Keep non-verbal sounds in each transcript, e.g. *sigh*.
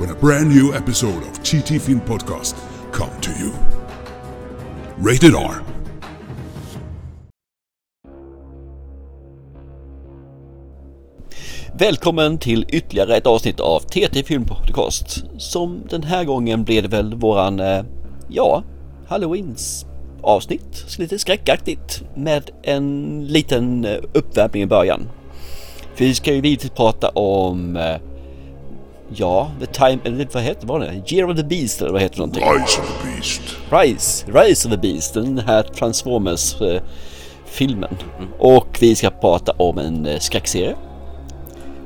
when a brand new episode of TT Film Podcast come to you. Rated R. Välkommen till ytterligare ett avsnitt av TT Film Podcast. Som den här gången blev det väl våran, eh, ja, Halloweens avsnitt. Lite skräckaktigt med en liten eh, uppvärmning i början. För vi ska ju givetvis prata om, eh, ja, The Time, eller vad heter vad det? Year of the Beast eller vad heter någonting? Rise of the Beast. Rise, Rise of the Beast, den här Transformers eh, filmen. Och vi ska prata om en eh, skräckserie.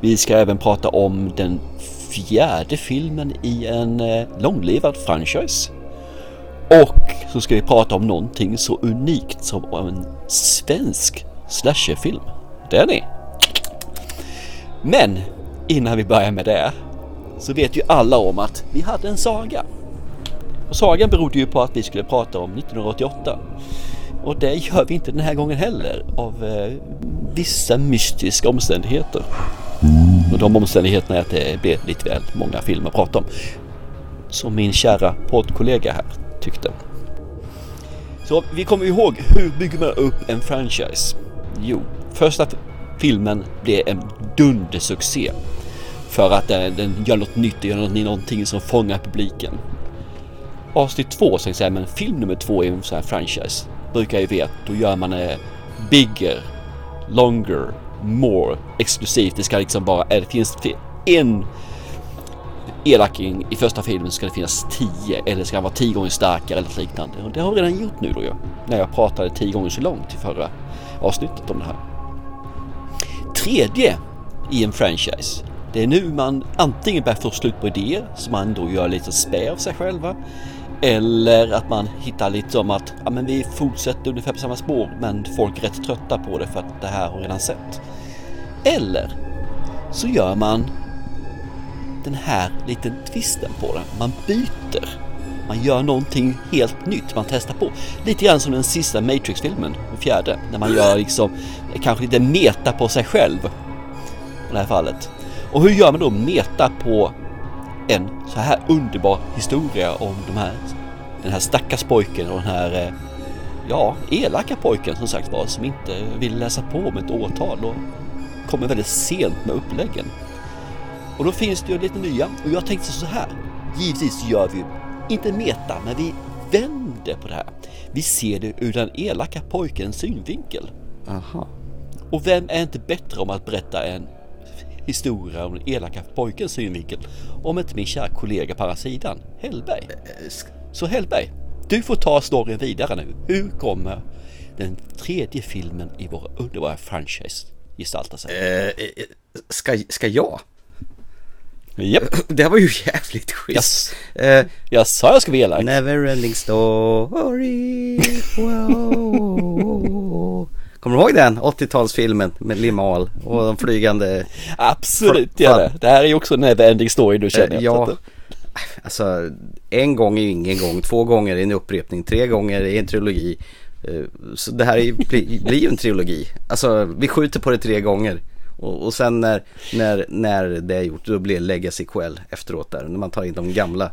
Vi ska även prata om den fjärde filmen i en eh, långlivad franchise. Och så ska vi prata om någonting så unikt som om en svensk slasherfilm. Det är ni. Men innan vi börjar med det så vet ju alla om att vi hade en saga. Och sagan berodde ju på att vi skulle prata om 1988. Och det gör vi inte den här gången heller av eh, vissa mystiska omständigheter. Och de omständigheterna är att det blev lite väl många filmer att prata om. Som min kära poddkollega här tyckte. Så vi kommer ihåg hur bygger man upp en franchise? Jo, första filmen blev en dundersuccé. För att den, den gör något nytt, gör gör någonting som fångar publiken. Avsnitt två, så säga, men film nummer två i en sån här franchise brukar ju veta, då gör man eh, bigger, longer, more, exklusivt. Det ska liksom bara, eh, det finns en elaking i första filmen ska det finnas tio eller ska han vara tio gånger starkare eller liknande. Och det har vi redan gjort nu då ju. När jag pratade tio gånger så långt i förra avsnittet om det här. Tredje i en franchise. Det är nu man antingen börjar få slut på idéer som man då gör lite spä av sig själva. Eller att man hittar lite om att ja, men vi fortsätter ungefär på samma spår men folk är rätt trötta på det för att det här har redan sett. Eller så gör man den här liten twisten på den. Man byter. Man gör någonting helt nytt. Man testar på. Lite grann som den sista Matrix-filmen, den fjärde. När man gör liksom kanske lite meta på sig själv. I det här fallet. Och hur gör man då meta på en så här underbar historia om de här, den här stackars pojken och den här eh, ja, elaka pojken som sagt var som inte vill läsa på om ett årtal och kommer väldigt sent med uppläggen. Och då finns det ju lite nya och jag tänkte så här. Givetvis gör vi inte meta, men vi vänder på det här. Vi ser det ur den elaka pojkens synvinkel. Aha. Och vem är inte bättre om att berätta en historia om den elaka pojkens synvinkel om inte min kära kollega på andra sidan, Hellberg. Så Hellberg, du får ta storyn vidare nu. Hur kommer den tredje filmen i vår underbara franchise gestalta sig? Eh, ska, ska jag? Japp. *clears throat* Det här var ju jävligt schysst. Yes. Eh, Jag sa jag skulle vara elak. Neverending story. Wow. Kommer du ihåg den? 80-talsfilmen med Limal och de flygande. Absolut för- det. Det här är ju också en neverending story nu känner Eh, ja. Att- Alltså en gång är ju ingen gång, två gånger är en upprepning, tre gånger är en trilogi. Eh, Så det här är, blir ju en trilogi. Alltså vi skjuter på det tre gånger. Och, och sen när, när, när det är gjort då blir det legacy quell efteråt där. När man tar in de gamla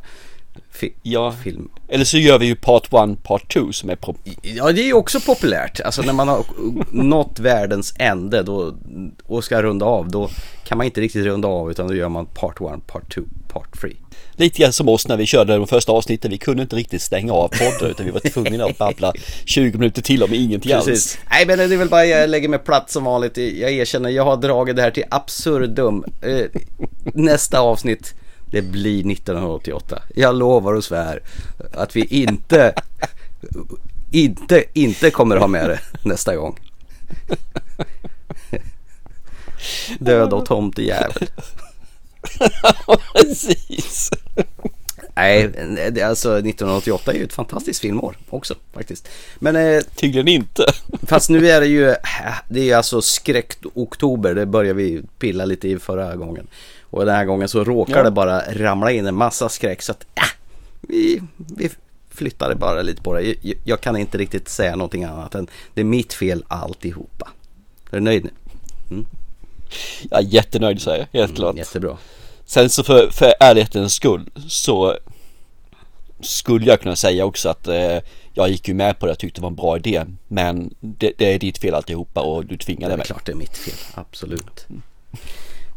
fi- Ja. film. Eller så gör vi ju part 1, part 2 som är Ja det är ju också populärt. Alltså när man har nått världens ände då, och ska runda av då kan man inte riktigt runda av utan då gör man part 1, part 2, part 3. Lite grann som oss när vi körde de första avsnitten. Vi kunde inte riktigt stänga av podden utan vi var tvungna att babbla 20 minuter till om ingenting Precis. alls. Nej men det är väl bara jag lägger mig platt som vanligt. Jag erkänner, jag har dragit det här till absurdum. Eh, nästa avsnitt, det blir 1988. Jag lovar och svär att vi inte, inte, inte kommer ha med det nästa gång. Död och tomtejävel. Precis. Nej det, alltså 1988 är ju ett fantastiskt filmår också faktiskt. Men eh, Tydligen inte. fast nu är det ju, det är alltså skräck-oktober, det började vi pilla lite i förra gången. Och den här gången så råkar Ja. det bara ramla in en massa skräck så att äh, vi, vi flyttade bara lite på det. Jag, jag kan inte riktigt säga någonting annat än det är mitt fel alltihopa. Är du nöjd nu? Jag är jättenöjd säger jag, helt klart. Jättebra. Sen så för, för ärlighetens skull så skulle jag kunna säga också att eh, jag gick ju med på det, jag tyckte det var en bra idé. Men det, det är ditt fel alltihopa och du Det tvingade är mig. klart det är mitt fel, absolut.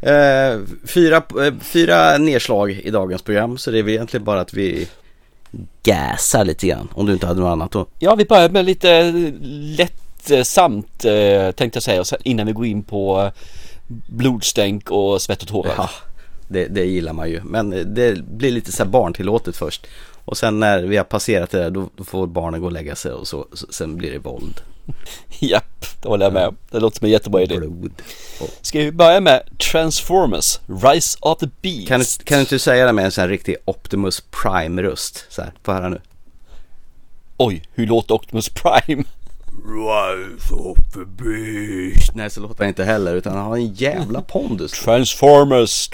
Eh, fyra, eh, fyra nedslag i dagens program så det är väl egentligen bara att vi gasar lite grann om du inte hade något annat då. Ja, vi börjar med lite lättsamt eh, tänkte jag säga innan vi går in på eh, blodstänk och svett och tårar. Ja, det, det gillar man ju men eh, det blir lite så här barntillåtet först. Och sen när vi har passerat det där då, då får barnen gå och lägga sig och så, så sen blir det våld. *laughs* Japp, det håller jag med om. Det låter som en jättebra idé. Blod. Ska vi börja med Transformers, Rise of the Beast. kan, du- kan du inte säga det med en sån här riktig Optimus Prime-röst? Så här, få höra nu. Oj, hur låter Optimus Prime? Rise of the beast. Nej så låter han inte heller utan han har en jävla pondus. Transformers,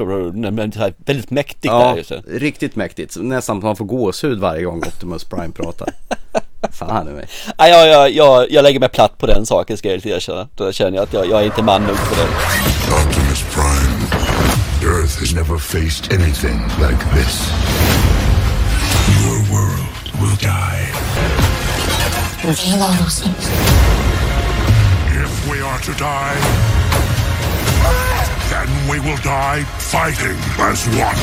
väldigt mäktigt Ja, där. riktigt mäktigt. Nästan att man får gåshud varje gång Optimus Prime pratar. Fan i mig. Nej, jag, jag, jag, jag lägger mig platt på den saken ska jag erkänna. Då känner jag att jag, jag är inte man nog för det. Optimus Prime. Earth has never faced anything like this. Your world will die. Feel all those things. If we are to die, then we will die fighting as one.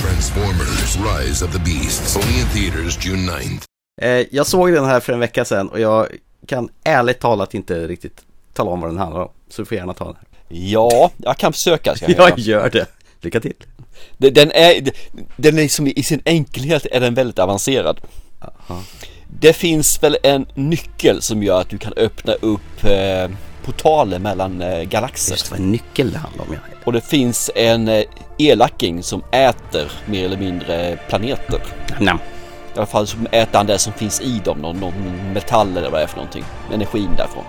Transformers Rise of the Beasts. Only in theaters June 9th. Eh, jag såg den här för en vecka sedan och jag kan ärligt talat inte riktigt tala om vad den handlar om. Så du får gärna ta den. här. Ja, jag kan försöka. Ska jag, *laughs* Jag gör det. Lycka till. Den är, den är liksom i sin enkelhet är den väldigt avancerad. Det finns väl en nyckel som gör att du kan öppna upp eh, portaler mellan eh, galaxer. Just vad en nyckel det handlar om. Ja. Och det finns en eh, elacking som äter mer eller mindre planeter. Nej. I alla fall så äter han det som finns i dem, någon, någon metall eller vad det är för någonting. Energin därifrån.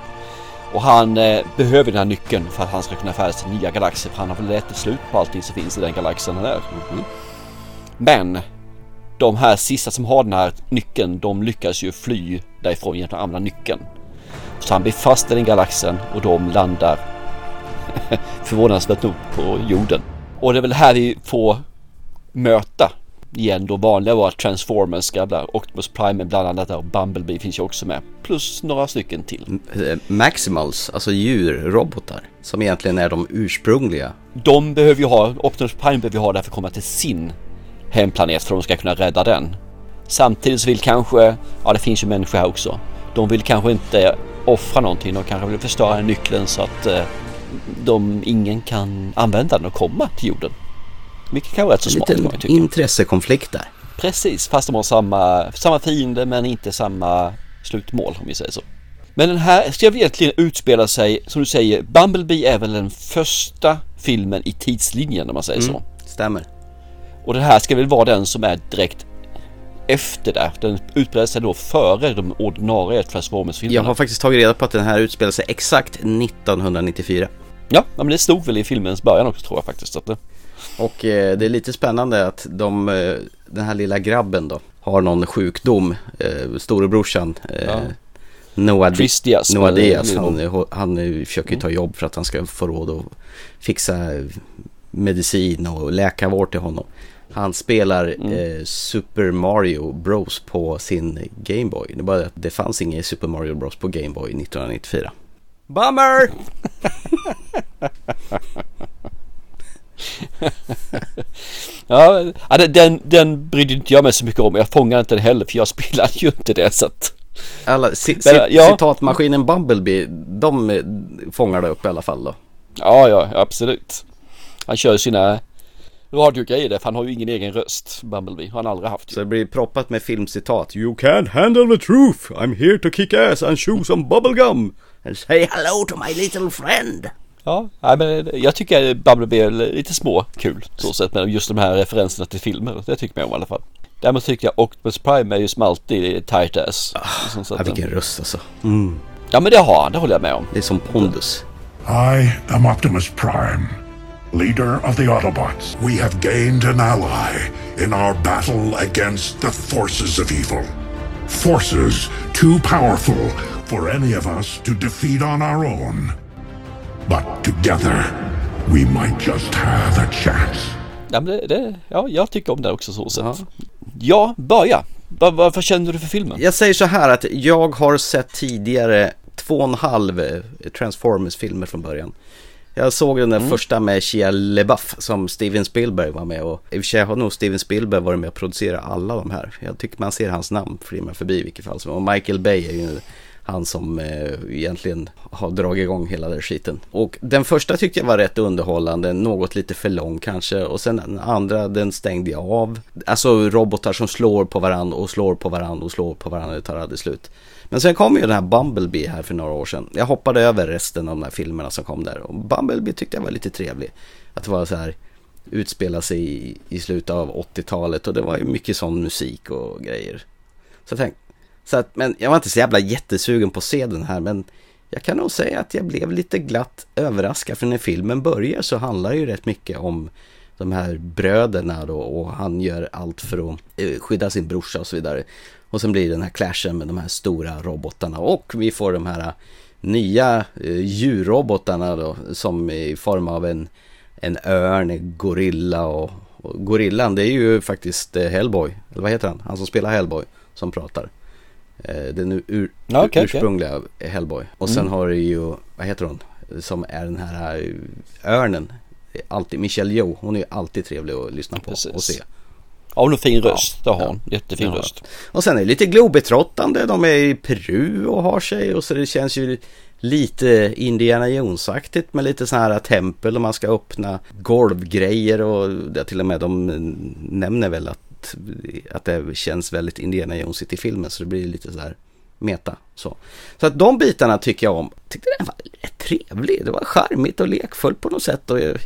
Och han eh, behöver den här nyckeln för att han ska kunna färdas till nya galaxer. För han har väl ätit slut på allting som finns i den galaxen han är. Mhm. Men de här sista som har den här nyckeln, de lyckas ju fly därifrån genom att använda nyckeln. Så han blir fast i den galaxen och de landar *laughs* förvånansvärt nog på jorden. Och det är väl här vi får möta igen då vanliga våra Transformers, gamla Optimus Prime bland annat där och Bumblebee finns ju också med. Plus några stycken till. Eh, Maximals, alltså djurrobotar. Som egentligen är de ursprungliga. De behöver ju ha, Optimus Prime behöver ju ha det för att komma till sin hemplanet för att de ska kunna rädda den. Samtidigt så vill kanske, ja det finns ju människor här också. De vill kanske inte offra någonting, de kanske vill förstöra nyckeln så att eh, de, ingen kan använda den och komma till jorden. Vilket kan vara rätt så En smart kan liten jag intressekonflikt där. Precis, fast de har samma, samma fiende men inte samma slutmål om vi säger så. Men den här ska egentligen utspela sig, som du säger, Bumblebee är väl den första filmen i tidslinjen om man säger så. Stämmer. Och den här ska väl vara den som är direkt efter där. Den utspelar sig då före de ordinarie Jag Transformers-filmerna. har faktiskt tagit reda på att den här utspelar sig exakt 1994. Ja, men det stod väl i filmens början också tror jag faktiskt. Att det... Och eh, det är lite spännande att de, eh, den här lilla grabben då har någon sjukdom. Eh, storebrorsan eh, Ja. Noah, Chris Diaz, Noah Diaz han, han försöker ju ta jobb för att han ska få råd att fixa medicin och läkarvård till honom. Han spelar eh, Super Mario Bros på sin Gameboy. Det är bara det att det fanns ingen Super Mario Bros på Gameboy 1994. Bummer! *laughs* Ja, den- den, brydde inte jag mig så mycket om. Jag fångade inte den heller för jag spelade ju inte det så att... Alla, Men, ci, ja. Citatmaskinen Bumblebee, de eh, fångar det upp i alla fall då. Ja, ja, absolut. Han kör ju sina radiogrejer där för han har ju ingen egen röst, Bumblebee. Har han aldrig haft. Så det blir proppat med filmcitat. You can't handle the truth. I'm here to kick ass and chew some bubblegum. And say hello to my little friend. Ja, nej, men jag tycker Bumblebee är lite små kul så sätt med just de här referenserna till filmer. Det tycker jag om i alla fall. Däremot tycker jag Octopus Prime är ju som alltid tight ass. Liksom så Ja, att- vilken röst alltså. ja men det har han, det håller jag med om. Det är som pondus. I am Optimus Prime, leader of the Autobots. We have gained an ally in our battle against the forces of evil. Forces too powerful for any of us to defeat on our own. But together, we might just have a chance. Ja, men det, det, ja, jag tycker om det också så sätt. Ja, börja. Vad, vad, känner du för filmen? Jag säger så här att jag har sett tidigare två och en halv eh, Transformers-filmer från början. Jag såg den där första med Shia LaBeouf som Steven Spielberg var med och i och för sig har nog Steven Spielberg varit med och producerat alla de här. Jag tycker man ser hans namn flimra förbi i vilket fall som. Och Michael Bay är ju han som eh, egentligen har dragit igång hela den skiten. Och den första tyckte jag var rätt underhållande, något lite för lång kanske. Och sen den andra, den stängde jag av. Alltså robotar som slår på varandra och slår på varandra och slår på varandra, det tar aldrig slut. Men sen kom ju den här Bumblebee här för några år sedan. Jag hoppade över resten av de här filmerna som kom där. Och Bumblebee tyckte jag var lite trevlig. Att det var så här, utspela sig i, i slutet av 80-talet och det var ju mycket sån musik och grejer. Så jag tänkte, så att, men jag var inte så jävla jättesugen på att se den här men jag kan nog säga att jag blev lite glatt överraskad för när filmen börjar så handlar det ju rätt mycket om de här bröderna då och han gör allt för att eh, skydda sin brorsa och så vidare. Och sen blir det den här clashen med de här stora robotarna och vi får de här eh, nya eh, djurrobotarna då som i form av en, en örn, en gorilla och, och gorillan det är ju faktiskt Hellboy, eller vad heter han? Han som spelar Hellboy som pratar. Eh, Den ur, Ja, okej. ursprungliga Hellboy. Och sen har du ju, vad heter hon? Som är den här eh, örnen. Alltid, Michelle Yeoh, hon är ju alltid trevlig att lyssna på Precis. och se. Ja, hon har fin röst. Det har Ja. hon. Jättefin Ja. röst. Och sen är det lite globetrottande, de är i Peru och har sig och så det känns ju lite Indiana Jones-aktigt med lite så här tempel och man ska öppna golvgrejer och det till och med de nämner väl att, att det känns väldigt Indiana Jonesigt i filmen så det blir lite så här meta så. Så att de bitarna tycker jag om. Tyckte den var rätt trevlig, det var charmigt och lekfullt på något sätt och jag,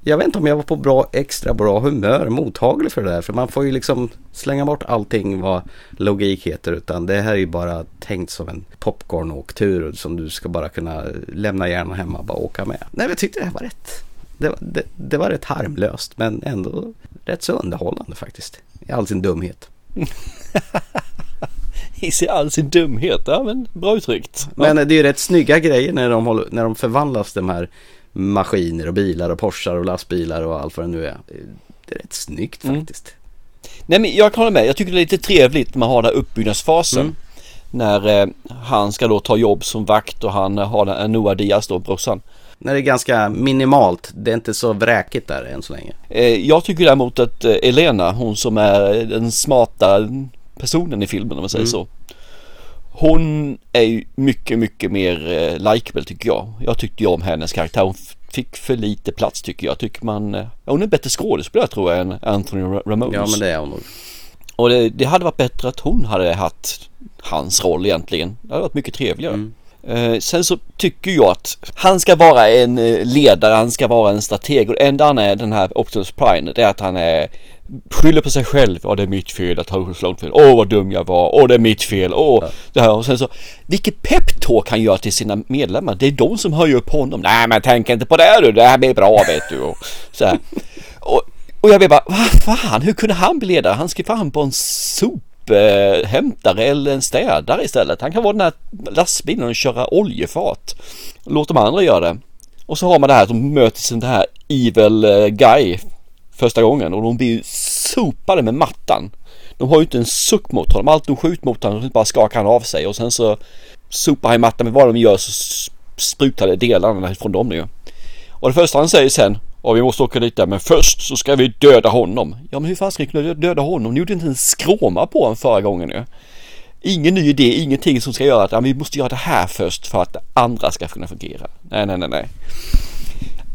jag vet inte om jag var på bra, extra bra humör, mottaglig för det där. För man får ju liksom slänga bort allting vad logik heter. Utan det här är ju bara tänkt som en popcornåktur som du ska bara kunna lämna hjärnan hemma och bara åka med. Nej, men jag tyckte det här var rätt. Det, var- det, det var rätt harmlöst men ändå rätt så underhållande faktiskt. I all sin dumhet. *laughs* I all sin dumhet. Ja, men bra uttryckt. Men det är ju rätt snygga grejer när de, håller, när de förvandlas de här maskiner och bilar och Porschar och lastbilar och allt vad det nu är. Det är rätt snyggt faktiskt. Nej men jag kan hålla med. Jag tycker det är lite trevligt när man har den här uppbyggnadsfasen. Mm. När eh, han ska då ta jobb som vakt och han har den, Noah Diaz då, brorsan. När det är ganska minimalt. Det är inte så vräkigt där än så länge. Eh, jag tycker däremot att eh, Elena, hon som är den smarta personen i filmen om man säger så. Hon är ju mycket, mycket mer eh, likeable tycker jag. Jag tyckte ju om hennes karaktär. Hon fick för lite plats tycker jag. Tycker man, eh, hon är en bättre skådespelare tror jag än Anthony Ra- Ramones. Ja men det är hon nog. Och det, det hade varit bättre att hon hade haft hans roll egentligen. Det hade varit mycket trevligare. Mm. Eh, sen så tycker jag att han ska vara en eh, ledare, han ska vara en strateg och det enda han är den här Optimus Prime det är att han är skyller på sig själv. Ja det är mitt fel att ha så långt fel. Åh vad dum jag var. Åh det är mitt fel. Åh det här och sen så vilket peptalk han gör till sina medlemmar. Det är de som höjer upp honom. Nej men tänk inte på det du. Det här blir bra vet du. Och, så. *laughs* Och, och jag blev bara, vad fan, hur kunde han bli ledare? Han ska fan på en sophämtare eller en städare istället. Han kan vara den här lastbilen och köra oljefat. Låt de andra göra det. Och så har man det här som möter sin det här evil eh, guy första gången och de blir ju sopade med mattan. De har ju inte en suck mot honom. Allt de skjuter mot honom så bara skakar han av sig och sen så sopar han i mattan med vad de gör så sprutar det delarna från dem nu. Och det första han säger sen, ja vi måste åka dit där men först så ska vi döda honom. Ja men hur fan ska vi kunna döda honom? Ni gjorde inte en skråma på honom förra gången nu. Ingen ny idé, ingenting som ska göra att ja, vi måste göra det här först för att det andra ska kunna fungera. Nej, nej, nej, nej.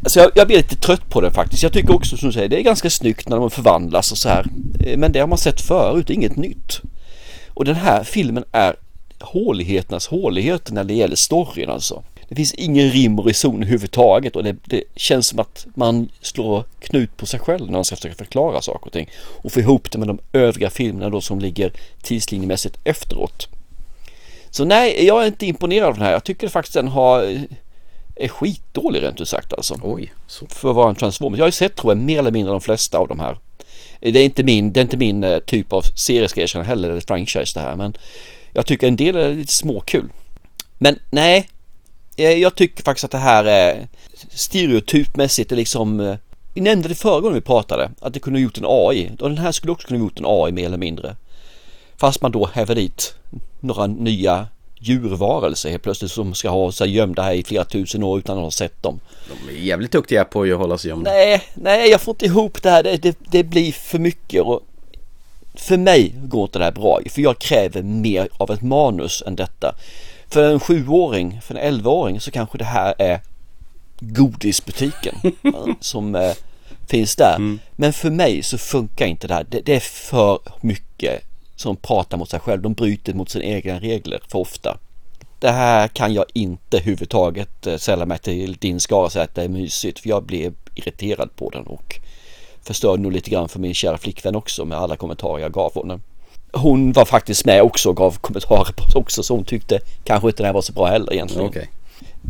Alltså jag, jag blir lite trött på det faktiskt. Jag tycker också som du säger, det är ganska snyggt när de förvandlas och så här. Eh, men det har man sett förut, inget nytt. Och den här filmen är håligheternas håligheter när det gäller storyn alltså. Det finns ingen rim och reson överhuvudtaget och det, det känns som att man slår knut på sig själv när man ska försöka förklara saker och ting. Och få ihop det med de övriga filmerna då som ligger tidslinjemässigt efteråt. Så nej, jag är inte imponerad av den här. Jag tycker faktiskt den har är skitdålig rent ut sagt alltså. Oj, så. För att vara en Transformers. Jag har ju sett tror jag mer eller mindre de flesta av de här. Det är inte min, det är inte min eh, typ av serie ska jag erkänna heller, eller franchise det här. Men jag tycker en del är lite småkul. Men nej, eh, jag tycker faktiskt att det här är stereotypmässigt är liksom eh, Vi nämnde det förra gången vi pratade att det kunde ha gjort en AI och den här skulle också kunna ha gjort en AI mer eller mindre. Fast man då häver dit några nya djurvarelser helt plötsligt som ska ha sig gömda här i flera tusen år utan att ha sett dem. De är jävligt duktiga på att hålla sig gömda. Nej, nej jag får inte ihop det här. Det, det, det blir för mycket och för mig går inte det här bra. För jag kräver mer av ett manus än detta. För en sjuåring, för en elvaåring så kanske det här är godisbutiken *laughs* som eh, finns där. Mm. Men för mig så funkar inte det här. Det, det är för mycket som pratar mot sig själv. De bryter mot sina egna regler för ofta. Det här kan jag inte överhuvudtaget eh, sälla mig till din skara och säga att det är mysigt. För jag blev irriterad på den och förstörde nog lite grann för min kära flickvän också med alla kommentarer jag gav honom. Hon var faktiskt med också och gav kommentarer på det också så hon tyckte kanske inte det här var så bra heller egentligen. Okej.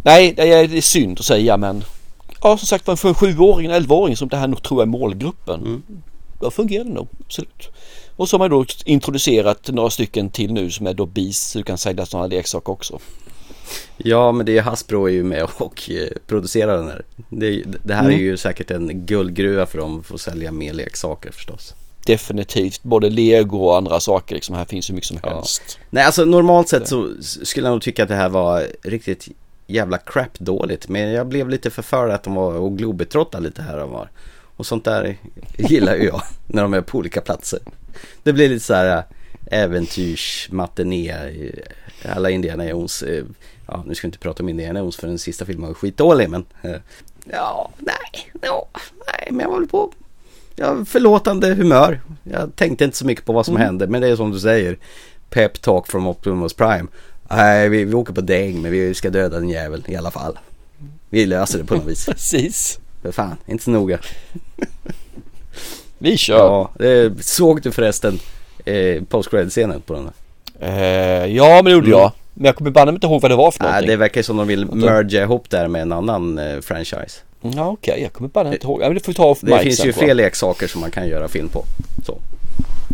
Nej, det är, är synd att säga men ja som sagt för en sjuåring, en elvaåring som det här nog tror jag är målgruppen. Mm. Då fungerar det nog, absolut. Och så har man då introducerat några stycken till nu som är då bis, så du kan sälja sådana leksaker också. Ja, men det är Hasbro är ju med och eh, producerar den här. Det, det här är Mm. ju säkert en guldgruva för dem att sälja mer leksaker förstås. Definitivt, både lego och andra saker liksom. Här finns ju mycket som Ja. helst. Nej, alltså normalt sett så skulle jag nog tycka att det här var riktigt jävla crap dåligt. Men jag blev lite förförd att de var och globetrottade lite här och var. Och sånt där gillar ju jag *laughs* när de är på olika platser. Det blir lite så här äventyrsmatiné. Alla Indiana Jones. eh, Ja, nu ska vi inte prata om Indiana Jones för den sista filmen var skitdålig men. eh, Ja, nej, ja, nej, men jag var väl på har förlåtande humör. Jag tänkte inte så mycket på vad som hände men det är som du säger. Pep talk from Optimus Prime. Nej, vi, vi åker på däng men vi ska döda den jävel i alla fall. Vi löser det på något vis. *laughs* Precis. För fan, inte så noga. Vi kör. Ja, det, såg du förresten eh, scenen på den? här? Eh, ja, men det gjorde jag. Men jag kommer banne mig inte ihåg vad det var för Nej, någonting. det verkar som de vill mergea ihop där med en annan eh, franchise. Ja, okej. Jag kommer mig inte ihåg. Ja, men det får vi ta av Det finns ju fler leksaker som man kan göra film på. Så.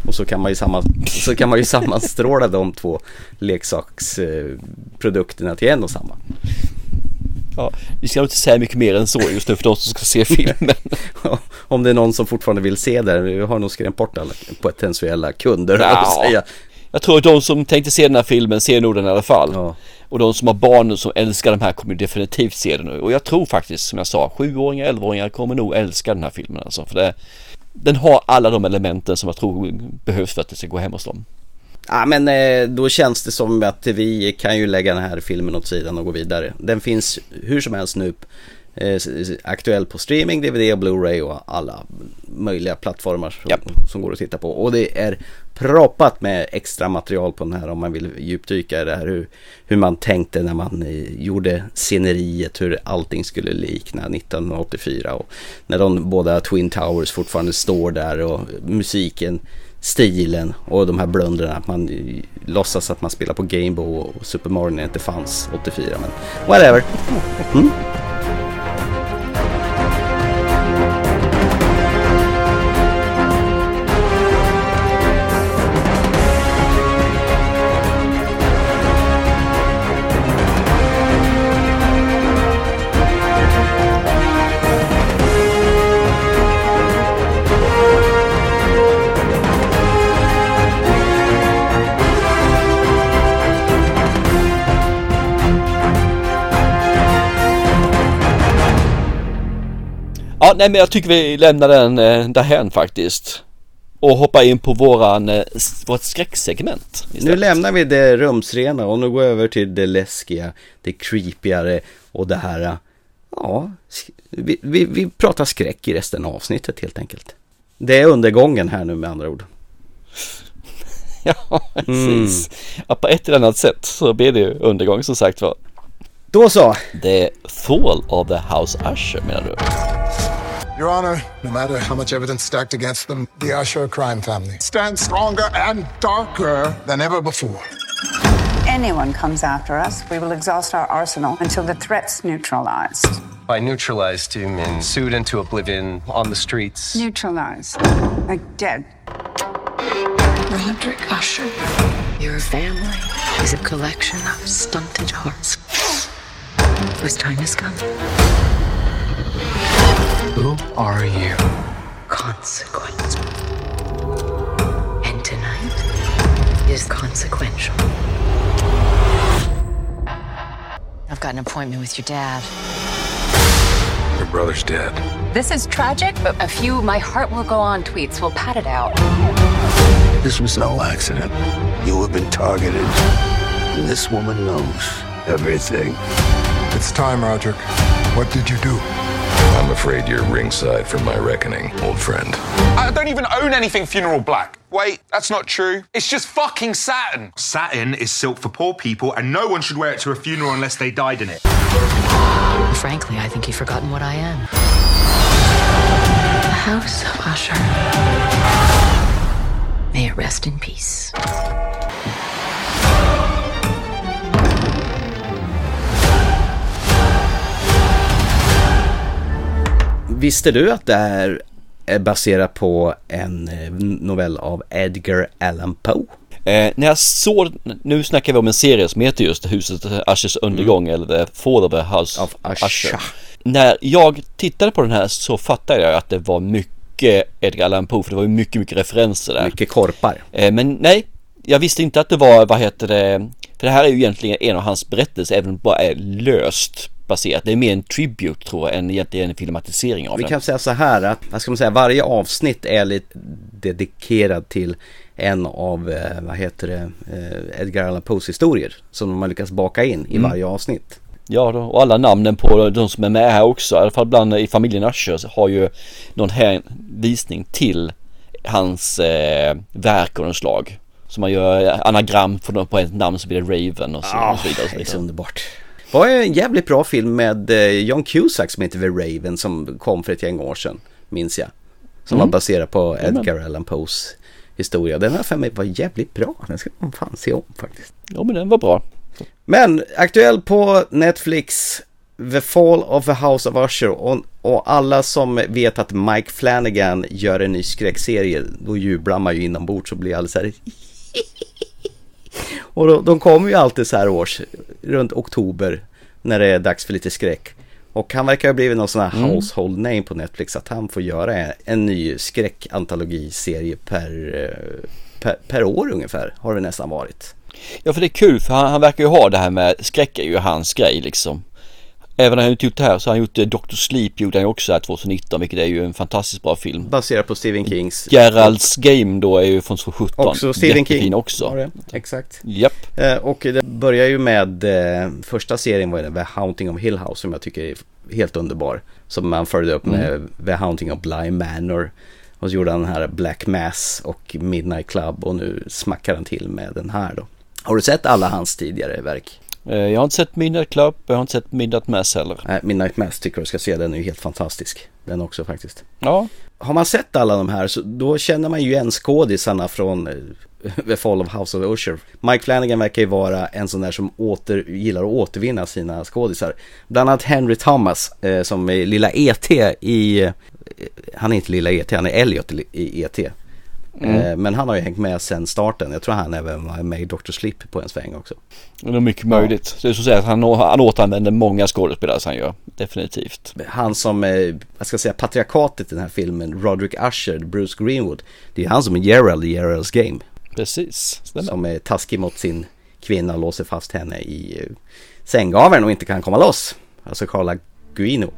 Och så kan man ju, samman, så kan man ju *laughs* sammanstråla de två leksaksprodukterna till en och samma. Ja, vi ska inte säga mycket mer än så just nu för de som ska se filmen. *laughs* Om det är någon som fortfarande vill se det, vi har nog skrämt bort alla potentiella kunder. höll jag Ja. säga. Jag tror att de som tänkte se den här filmen ser nog den i alla fall. Ja. Och de som har barn som älskar de här kommer definitivt se den nu. Och jag tror faktiskt som jag sa, sjuåringar, elvaåringar kommer nog älska den här filmen alltså. För det, den har alla de elementen som jag tror behövs för att det ska gå hem hos dem. Ja men eh, då känns det som att vi kan ju lägga den här filmen åt sidan och gå vidare. Den finns hur som helst nu eh, aktuell på streaming, DVD Blu-ray och alla möjliga plattformar som, Japp. som går att titta på. Och det är proppat med extra material på den här om man vill djupdyka i det här. Hur, hur man tänkte när man eh, gjorde sceneriet, hur allting skulle likna 1984. Och när de båda Twin Towers fortfarande står där och musiken stilen och de här blundrarna. Att man eh, låtsas att man spelar på Game Boy och Super Mario när det inte fanns 84. Men whatever. Mm. Ja, nej men jag tycker vi lämnar den eh, därhän faktiskt. Och hoppar in på våran, eh, vårt skräcksegment. Nu istället. lämnar vi det rumsrena och nu går över till det läskiga, det creepigare och det här. eh, Ja, vi, vi, vi pratar skräck i resten av avsnittet helt enkelt. Det är undergången här nu med andra ord. *laughs* Ja, precis. Ja, på ett eller annat sätt så blir det ju undergång som sagt var. Då så. The Fall of the House Usher menar du? Your Honor, no matter how much evidence stacked against them, the Usher crime family stands stronger and darker than ever before. anyone comes after us, we will exhaust our arsenal until the threat's neutralized. By neutralized, you mean sued into oblivion on the streets? Neutralized. Like dead. Roderick Usher, your family is a collection of stunted hearts whose time has come. Who are you? Consequence. And tonight is consequential. I've got an appointment with your dad. Your brother's dead. This is tragic, but a few my heart will go on tweets will pat it out. This was no accident. You have been targeted. And this woman knows everything. It's time, Roderick. What did you do? I'm afraid you're ringside for my reckoning, old friend. I don't even own anything funeral black. Wait, that's not true. It's just fucking satin. Satin is silk for poor people, and no one should wear it to a funeral unless they died in it. Frankly, I think you've forgotten what I am. The House of Usher. May it rest in peace. Visste du att det här är baserat på en eh, novell av Edgar Allan Poe? Eh, när jag såg, nu snackar vi om en serie som heter just Huset Ushers undergång eller The Fall of the House Of. Usher. När jag tittade på den här så fattade jag att det var mycket Edgar Allan Poe för det var ju mycket, mycket referenser där. Mycket korpar. Eh, men nej, jag visste inte att det var, vad heter det, för det här är ju egentligen en av hans berättelser även om det bara är löst baserat. Det är mer en tribute tror jag än egentligen en filmatisering av Vi den. kan säga så här att, vad ska man säga, varje avsnitt är lite dedikerad till en av, eh, vad heter det, eh, Edgar Allan Poes historier som de har lyckats baka in i Mm. varje avsnitt. Ja, då, och alla namnen på de som är med här också, i alla fall bland i familjen Usher har ju någon hänvisning till hans eh, verk och något slag. Så man gör anagram på, ett namn så blir det Raven och så, och så vidare. Och så det är vidare. så underbart. Var en jävligt bra film med eh, John Cusack som heter The Raven som kom för ett gäng år sedan, minns jag. Som Mm. var baserad på. Edgar Allan Poes historia. Den här för mig var jävligt bra. Den ska man fan se om faktiskt. Ja, men den var bra. Men aktuell på Netflix The Fall of the House of Usher och, och alla som vet att Mike Flanagan gör en ny skräckserie då jublar man ju inombords och blir alldeles så här Och då, de kommer ju alltid så här års, runt oktober när det är dags för lite skräck. Och han verkar ha blivit någon sån här Mm. household name på Netflix att han får göra en, en ny skräckantologiserie per, eh, per, per år ungefär har det nästan varit. Ja, för det är kul för han, han verkar ju ha det här med skräck är ju hans grej liksom. Även när han inte gjort det här så har han gjort eh, Dr. Sleep gjorde han ju också här 2019 vilket är ju en fantastiskt bra film. Baserat på Stephen Kings Geralds Game då är ju från 2017. Också Stephen Jättefin King. också. det. Exakt. Japp. Eh, och det börjar ju med eh, första serien var det The Haunting of Hill House som jag tycker är helt underbar. Som man följde upp med Mm. The Haunting of Bly Manor. Och så gjorde han den här Black Mass och Midnight Club och nu smackar han till med den här då. Har du sett alla hans tidigare verk? Eh, Jag har inte sett Midnight Club, jag har inte sett Midnight Mass heller. Nej, Midnight Mass tycker du ska se, den är ju helt fantastisk. Den också faktiskt. Ja, Har man sett alla de här så då känner man ju igen skådisarna från eh, *laughs* The Fall of House of Usher. Mike Flanagan verkar ju vara en sån där som åter, gillar att återvinna sina skådisar. Bland annat Henry Thomas eh, som är lilla ET i, han är inte lilla ET, han är Elliot i ET. Mm. Eh, men han har ju hängt med sen starten. Jag tror han även var med i Dr. Sleep på en sväng också. det är mycket möjligt. Det är så att säga att han, han återanvänder många skådespelare som han gör. Definitivt. Han som, eh, vad ska jag säga, patriarkatet i den här filmen, Roderick Usher, Bruce Greenwood. Det är han som är Gerald i Geralds Game. Precis, stämmer. Som är taskig mot sin kvinna och låser fast henne i eh, sänggaveln och inte kan komma loss. Alltså Carla Guino.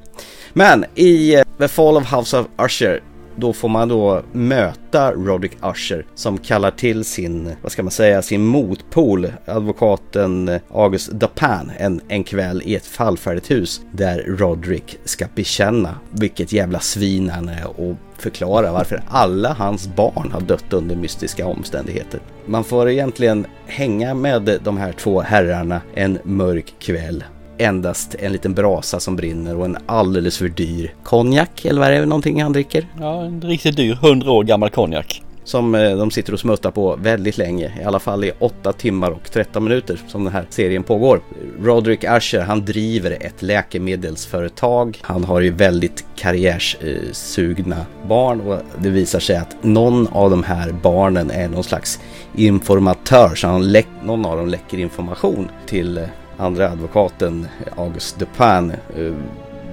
Men i The Fall of House of Usher då får man då möta Roderick Usher som kallar till sin, vad ska man säga, sin motpol, advokaten August Dupin en, en kväll i ett fallfärdigt hus där Roderick ska bekänna vilket jävla svin han är och förklara varför alla hans barn har dött under mystiska omständigheter. Man får egentligen hänga med de här två herrarna en mörk kväll endast en liten brasa som brinner och en alldeles för dyr konjak eller vad är det någonting han dricker? Ja, en riktigt dyr 100 år gammal konjak. Som eh, de sitter och smuttar på väldigt länge, i alla fall i 8 timmar och 13 minuter som den här serien pågår. Roderick Usher, han driver ett läkemedelsföretag. Han har ju väldigt karriärssugna barn och det visar sig att någon av de här barnen är någon slags informatör, så han någon av dem läcker information till eh, andra advokaten August Dupin eh,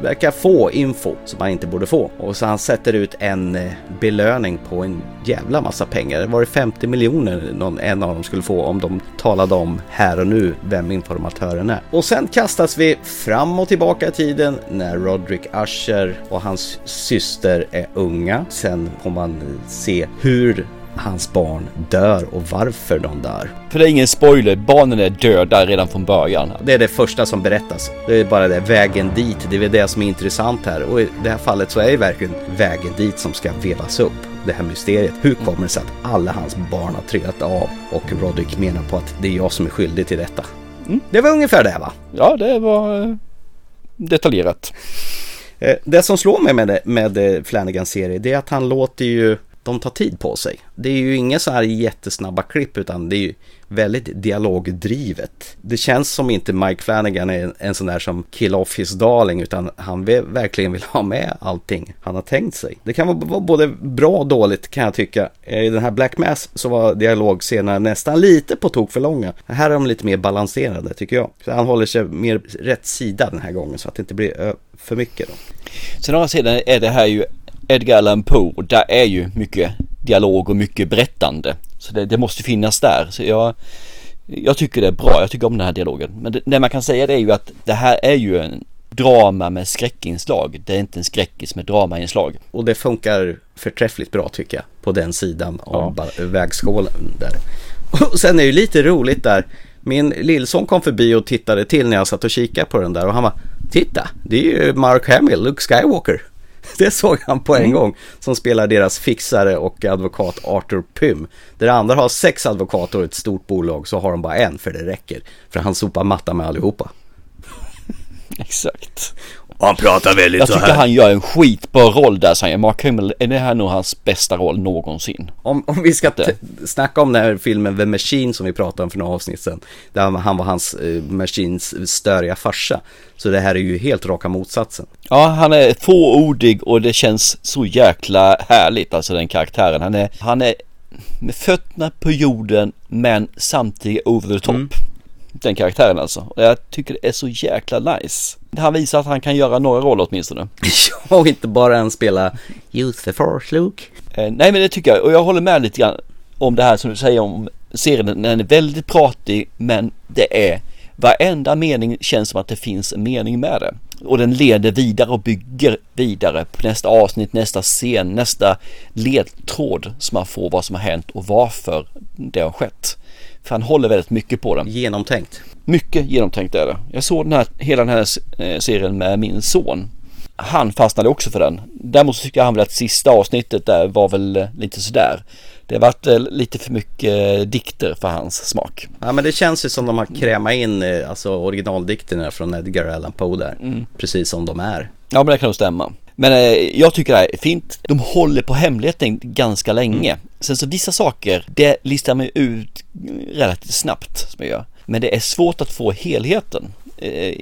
verkar få info som han inte borde få. Och så han sätter ut en eh, belöning på en jävla massa pengar. Det var det 50 miljoner någon, en av dem skulle få om de talade om här och nu vem informatören är. Och sen kastas vi fram och tillbaka i tiden när Roderick Usher och hans syster är unga. Sen får man eh, se hur hans barn dör och varför de dör. För det är ingen spoiler, barnen är döda redan från början. Det är det första som berättas. Det är bara det, vägen dit, det är det som är intressant här. Och i det här fallet så är det verkligen vägen dit som ska vevas upp. Det här mysteriet. Hur kommer det sig att alla hans barn har trillat av? Och Roderick menar på att det är jag som är skyldig till detta. Mm. Det var ungefär det va? Ja, det var eh, detaljerat. Eh, det som slår mig med, med eh, Flanagans serie det är att han låter ju de tar tid på sig. Det är ju inga så här jättesnabba klipp utan det är ju väldigt dialogdrivet. Det känns som inte Mike Flanagan är en sån där som kill off his darling utan han vill, verkligen vill ha med allting han har tänkt sig. Det kan vara både bra och dåligt kan jag tycka. Eh, I den här Black Mass så var dialogscenerna nästan lite på tok för långa. Här är de lite mer balanserade tycker jag. Så han håller sig mer rätt sida den här gången så att det inte blir för mycket. Då. Sen å andra sidan är det här ju Edgar Allan Poe, där är ju mycket dialog och mycket berättande. Så det, det, måste finnas där. Så jag, jag tycker det är bra, jag tycker om den här dialogen. Men det, det man kan säga det är ju att det här är ju en drama med skräckinslag. Det är inte en skräckis med dramainslag. Och det funkar förträffligt bra tycker jag på den sidan av ja. vägskålen där. Och sen är det ju lite roligt där. Min lillson kom förbi och tittade till när jag satt och kikade på den där och han var Titta, det är ju Mark Hamill, Luke Skywalker. *laughs* Det såg han på en mm. gång. Som spelar deras fixare och advokat Arthur Pym. Där andra har sex advokater och ett stort bolag så har de bara en för det räcker. För han sopar matta med allihopa. *laughs* Exakt. Och han pratar väldigt Jag så tycker han gör en skitbra roll där säger Mark Hamill, är det här nog hans bästa roll någonsin? Om, om vi ska snacka om den här filmen The Machine som vi pratade om för några avsnitt sedan. Där han var hans uh, Machines störiga farsa. Så det här är ju helt raka motsatsen. Ja, han är fåordig och det känns så jäkla härligt, alltså den karaktären. Han är, han är med fötterna på jorden men samtidigt over the top. Mm. Den karaktären alltså. Och jag tycker det är så jäkla nice. Han visar att han kan göra några roller åtminstone. *laughs* Ja, och inte bara en spela Use the force Luke. Eh, nej men det tycker jag och jag håller med lite grann om det här som du säger om serien. Den är väldigt pratig men det är varenda mening känns som att det finns en mening med det. Och den leder vidare och bygger vidare på nästa avsnitt, nästa scen, nästa ledtråd som man får vad som har hänt och varför det har skett. För han håller väldigt mycket på den. Genomtänkt. Mycket genomtänkt är det. Jag såg den här, hela den här eh, serien med min son. Han fastnade också för den. Däremot så jag han väl att sista avsnittet där var väl eh, lite sådär. Det har varit eh, lite för mycket dikter för hans smak. Ja men det känns ju som de har krämat in alltså originaldikterna från Edgar Allan Poe där. Mm. Precis som de är. Ja men det kan nog stämma. Men eh, jag tycker det här är fint. De håller på hemligheten ganska länge. Mm. Sen så vissa saker, det listar man ut relativt snabbt som jag gör. Men det är svårt att få helheten eh,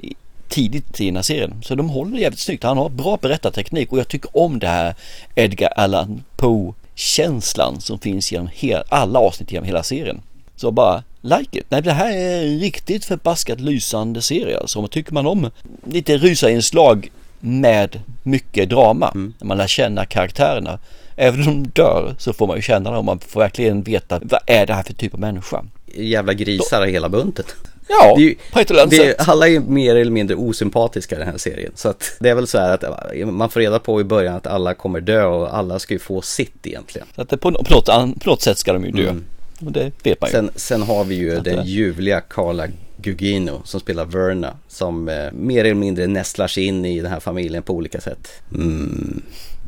tidigt i den här serien. Så de håller jävligt snyggt. Han har bra berättarteknik och jag tycker om det här Edgar Allan Poe känslan som finns genom hela, alla avsnitt genom hela serien. Så bara like it. Nej, det här är en riktigt förbaskat lysande serie. Alltså, tycker man om lite rysarinslag med mycket drama. Mm. När man lär känna karaktärerna. Även om de dör så får man ju känna dem. Man får verkligen veta vad är det här för typ av människa. Jävla grisar i hela buntet. Ja, det ju, på ett eller annat sätt. Alla är mer eller mindre osympatiska i den här serien. Så att det är väl så här att man får reda på i början att alla kommer dö och alla ska ju få sitt egentligen. Så att på, på, något, på något sätt ska de ju dö. Mm. Och det vet man ju. Sen, sen har vi ju den ljuvliga Carla Gugino som spelar Verna som eh, mer eller mindre nästlar sig in i den här familjen på olika sätt. Mm,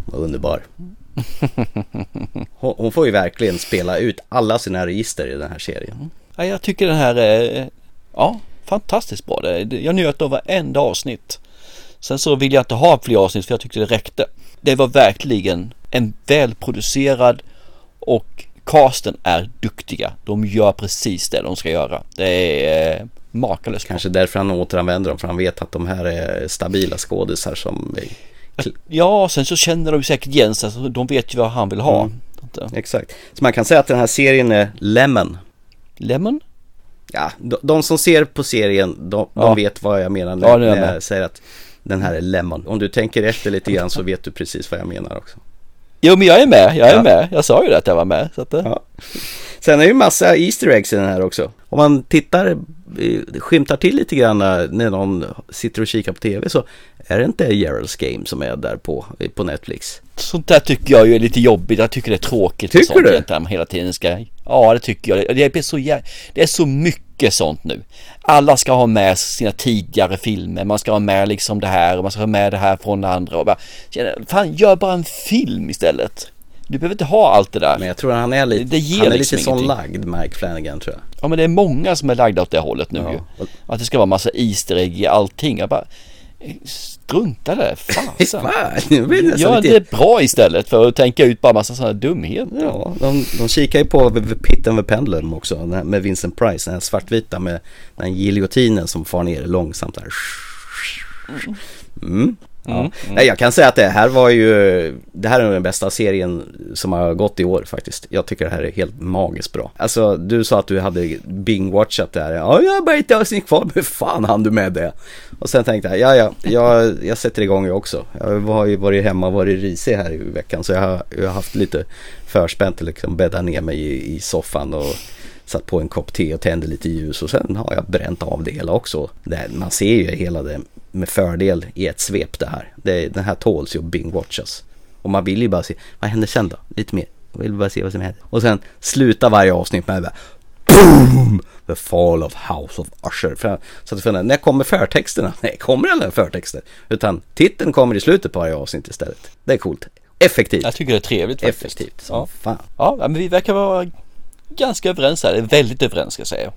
underbar. *laughs* Hon, hon, får ju verkligen spela ut alla sina register i den här serien. Ja, jag tycker den här är, ja, fantastiskt bra. Jag njöt av varenda avsnitt. Sen så vill jag inte ha fler avsnitt för jag tyckte det räckte. Det var verkligen en välproducerad och casten är duktiga. De gör precis det de ska göra. Det är eh, makalöst. Kanske därför han återanvänder dem, för han vet att de här är stabila skådisar som... Ja, sen så känner de säkert igen sig. De vet ju vad han vill ha. Mm. Exakt. Så man kan säga att den här serien är Lemon. Lemon? Ja, de, de som ser på serien, de, Ja. de vet vad jag menar när, Ja, jag när jag säger att den här är Lemon. Om du tänker efter lite grann så vet du precis vad jag menar också. Jo, men jag är med. Jag är Ja. med. Jag sa ju det att jag var med. Så att, Ja. Sen är det ju massa Easter eggs i den här också. Om man tittar, skymtar till lite grann när någon sitter och kikar på tv så är det inte Gerald's Game som är där på, på Netflix. Sånt där tycker jag ju är lite jobbigt. Jag tycker det är tråkigt. Tycker och sånt du? Hela tiden ska... Ja, det tycker jag. Det är så, det är så mycket sånt nu. Alla ska ha med sina tidigare filmer. Man ska ha med liksom det här och man ska ha med det här från det andra. Och bara, fan, gör bara en film istället. Du behöver inte ha allt det där. Men jag tror han är lite, Det ger han är liksom lite sån lagd, Mike Flanagan tror jag. Ja men det är många som är lagda åt det hållet nu Ja. ju. Att det ska vara massa Easter egg i allting. Jag bara, eh, strunta det. Fasen. *laughs* Fan, Gör lite- det bra istället för att tänka ut bara massa sådana dumheter. Ja, de, de kikar ju på Pit and the Pendulum också med Vincent Price, den här svartvita med den giljotinen som far ner långsamt där. Mm. Ja. Mm, Nej, jag kan säga att det här var ju, det här är den bästa serien som har gått i år faktiskt. Jag tycker det här är helt magiskt bra. Alltså, du sa att du hade bing-watchat det här. Ja, jag har bara ett avsnitt kvar, men fan hann du med det? Och sen tänkte jag, ja, ja, jag, jag sätter igång jag också. Jag har ju varit hemma och varit risig här i veckan, så jag har, jag har haft lite förspänt att liksom bädda ner mig i, i soffan och satt på en kopp te och tände lite ljus och sen har jag bränt av det hela också. Det, man ser ju hela det med fördel i ett svep det här. Det, den här tåls ju att bing-watchas. Och man vill ju bara se, vad händer sen då? Lite mer. Jag vill bara se vad som händer. Och sen sluta varje avsnitt med bara BOOM! The Fall of House of Usher. För, så att jag när kommer förtexterna? *laughs* Nej, kommer alla förtexter? Utan titeln kommer i slutet på varje avsnitt istället. Det är coolt. Effektivt. Jag tycker det är trevligt faktiskt. Effektivt som Ja. fan. Ja, men vi verkar vara ganska överens här. Väldigt överens ska jag säga.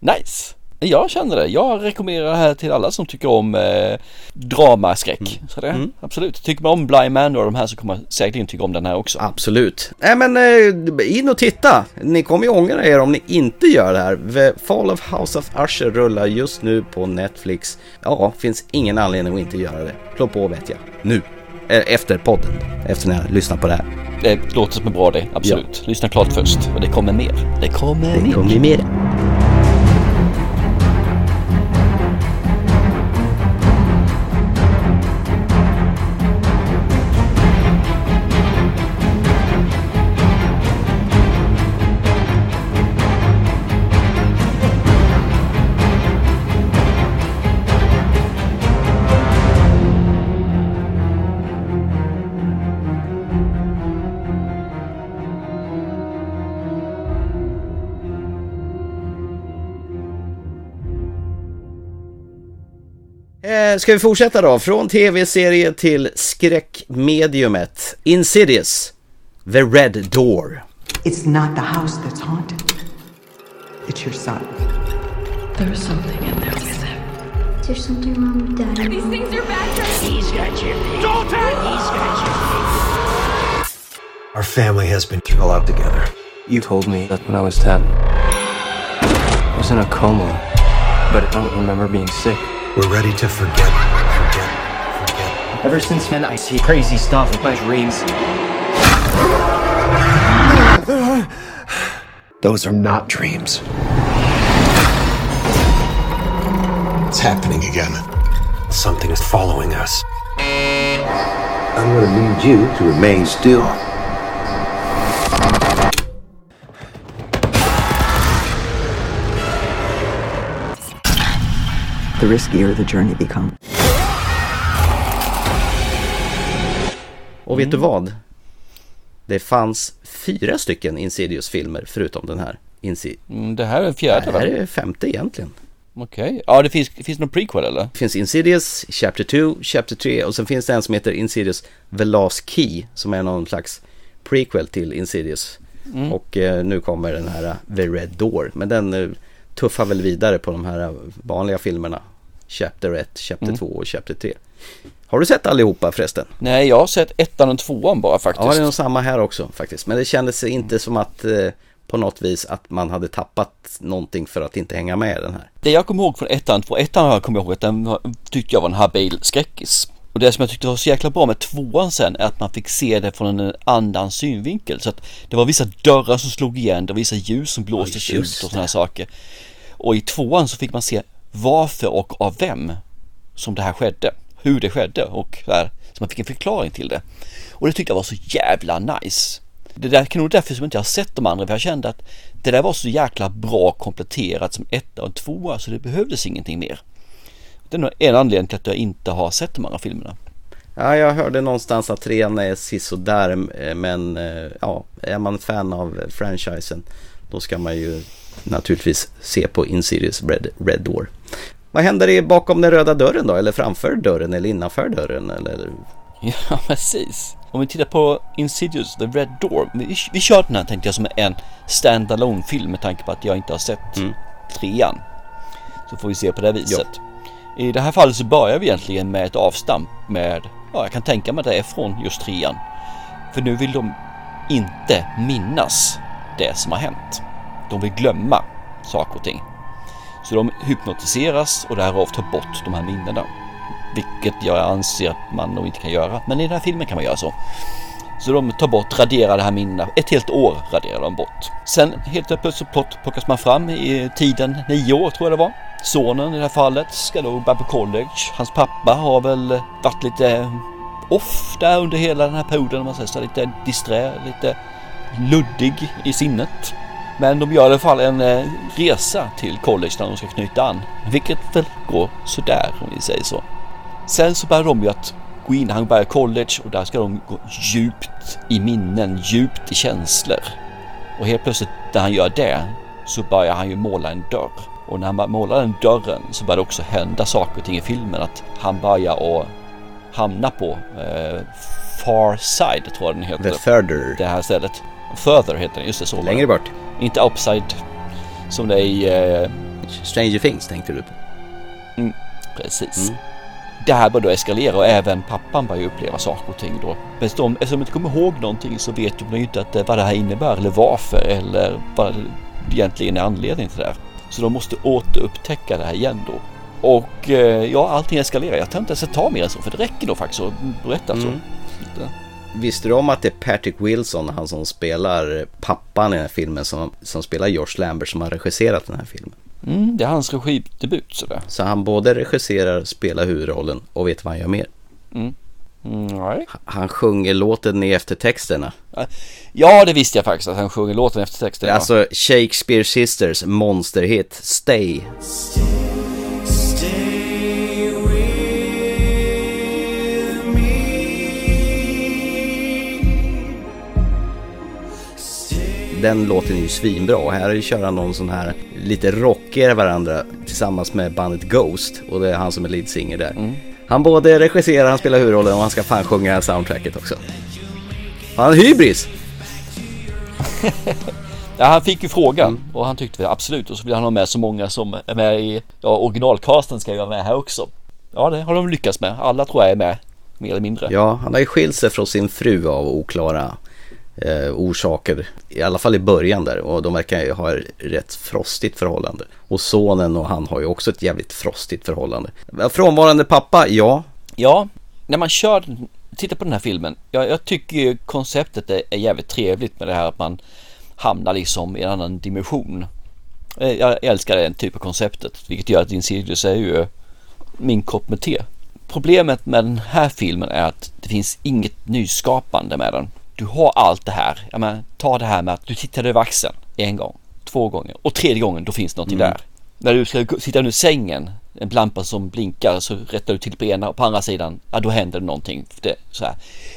Nice! Jag känner det. Jag rekommenderar det här till alla som tycker om eh, dramaskräck. Så det, Mm. absolut. Tycker man om Blind Man och de här så kommer man säkerligen tycka om den här också. Absolut. Nej men eh, in och titta. Ni kommer ju ångra er om ni inte gör det här. The Fall of House of Usher rullar just nu på Netflix. Ja, finns ingen anledning att inte göra det. Slå på vet jag. Nu. Eh, Efter podden. Efter när jag lyssnar på det här. Det låter som en bra idé, absolut. Lyssna klart först. Och det kommer mer. Det kommer Det mer. kommer mer. Ska vi fortsätta då? Från tv-serie till skräckmediumet. Insidious. The Red Door. It's not the house that's haunted. It's your son. There's something in there with him. Is there something wrong with Daddy? These things are bad. He's got your baby. He's got your baby. Our family has been through a lot together. You told me that when I was 10, I was in a coma, but I don't remember being sick. We're ready to forget, forget, forget. Ever since then, I see crazy stuff in my dreams. Those are not dreams. It's happening again. Something is following us. I'm gonna need you to remain still. The riskier the journey becomes. Och vet du vad? Det fanns fyra stycken Insidious-filmer förutom den här. Insi- Mm, det här är fjärde Det va? här är femte egentligen. Okej. Ja, det finns, finns det någon prequel eller? Det finns Insidious, Chapter 2, Chapter 3 och sen finns det en som heter Insidious The Last Key som är någon slags prequel till Insidious. Mm. Och eh, nu kommer den här eh, The Red Door. Men den, eh, tuffar väl vidare på de här vanliga filmerna. Chapter 1, Chapter Mm. 2 och Chapter 3. Har du sett allihopa förresten? Nej, jag har sett ettan och tvåan bara faktiskt. Ja, det är nog samma här också faktiskt. Men det kändes inte som att eh, på något vis att man hade tappat någonting för att inte hänga med i den här. Det jag kommer ihåg från ettan, för ettan har jag kommit ihåg att den tyckte jag var en habil skräckis. Och det som jag tyckte var så jäkla bra med tvåan sen är att man fick se det från en annan synvinkel. Så att det var vissa dörrar som slog igen, det var vissa ljus som blåstes just ut och sådana saker. Och i tvåan så fick man se varför och av vem som det här skedde. Hur det skedde och så, här, så man fick en förklaring till det. Och det tyckte jag var så jävla nice. Det där kan nog därför som inte jag har sett de andra för jag kände att det där var så jäkla bra kompletterat som etta och tvåa så det behövdes ingenting mer. Det är nog en anledning till att jag inte har sett de andra filmerna. Ja, jag hörde någonstans att trean är sisådär eh, men eh, ja, är man fan av franchisen då ska man ju naturligtvis se på Insidious Red, Red Door. Vad händer i bakom den röda dörren då? Eller framför dörren eller innanför dörren? Eller? *laughs* Ja, precis. Om vi tittar på Insidious, The Red Door. Vi, vi kör den här tänkte jag som en standalone film med tanke på att jag inte har sett trean. Så får vi se på det viset. I det här fallet så börjar vi egentligen med ett avstamp med, ja jag kan tänka mig att det är från just trean. För nu vill de inte minnas det som har hänt. De vill glömma saker och ting. Så de hypnotiseras och därav tar bort de här minnena. Vilket jag anser att man nog inte kan göra. Men i den här filmen kan man göra så. Så de tar bort, raderar det här minnena. Ett helt år raderar de bort. Sen helt plötsligt plott- plockas man fram i tiden nio år tror jag det var. Sonen i det här fallet ska då börja på college. Hans pappa har väl varit lite off där under hela den här perioden. om Man säger så lite disträ, lite luddig i sinnet. Men de gör i alla fall en eh, resa till college där de ska knyta an. Vilket väl går sådär om vi säger så. Sen så börjar de ju att gå in, han börjar college och där ska de gå djupt i minnen, djupt i känslor. Och helt plötsligt när han gör det så börjar han ju måla en dörr. Och när han målar den dörren så börjar det också hända saker och ting i filmen. Att han börjar att hamna på eh, Far Side tror jag den heter. The Further. Det här stället. Further heter den, just det så. Längre bort. Inte Upside som det är i... Eh, Stranger Things tänkte du på. Mm, precis. Det här börjar då eskalera och även pappan börjar ju uppleva saker och ting då. Men de, eftersom de inte kommer ihåg någonting så vet de ju inte att, eh, vad det här innebär eller varför eller vad egentligen är anledningen till det här. Så de måste återupptäcka det här igen då. Och eh, ja, allting eskalerar. Jag tror inte ens ta mer än så för det räcker då faktiskt att berätta så. Mm. Lite. Visste du om att det är Patrick Wilson, han som spelar pappan i den här filmen, som, som spelar George Lambert, som har regisserat den här filmen? Mm, det är hans regidebut sådär. Så han både regisserar, spelar huvudrollen och vet vad han gör mer. Mm. Mm, nej. Han sjunger låten i eftertexterna. Ja, det visste jag faktiskt att han sjunger låten efter texten. ja. Alltså Shakespeare Sisters monsterhit Stay. Den låten är ju svinbra och här kör han någon sån här lite rockigare varandra tillsammans med bandet Ghost och det är han som är lead singer där. Han både regisserar, han spelar huvudrollen och han ska fan sjunga soundtracket också. Han har hybris! *laughs* Ja, han fick ju frågan och han tyckte väl absolut och så vill han ha med så många som är med i ja, originalcasten ska ju vara med här också. Ja, det har de lyckats med. Alla tror jag är med mer eller mindre. Ja, han har ju skilt sig från sin fru av oklara eh, orsaker. I alla fall i början där och de verkar ju ha ett rätt frostigt förhållande. Och sonen och han har ju också ett jävligt frostigt förhållande. Frånvarande pappa, ja. Ja, när man kör, tittar på den här filmen. Jag, jag tycker ju konceptet är, är jävligt trevligt med det här att man hamnar liksom i en annan dimension. Eh, jag älskar den typen av konceptet, vilket gör att Insidious är ju min kopp med te. Problemet med den här filmen är att det finns inget nyskapande med den. Du har allt det här. Jag menar, ta det här med att du tittar över axeln en gång, två gånger och tredje gången då finns någonting Mm. där. När du ska sitta under sängen, en lampa som blinkar så rättar du till på ena och på andra sidan, ja då händer det någonting. Det, så här.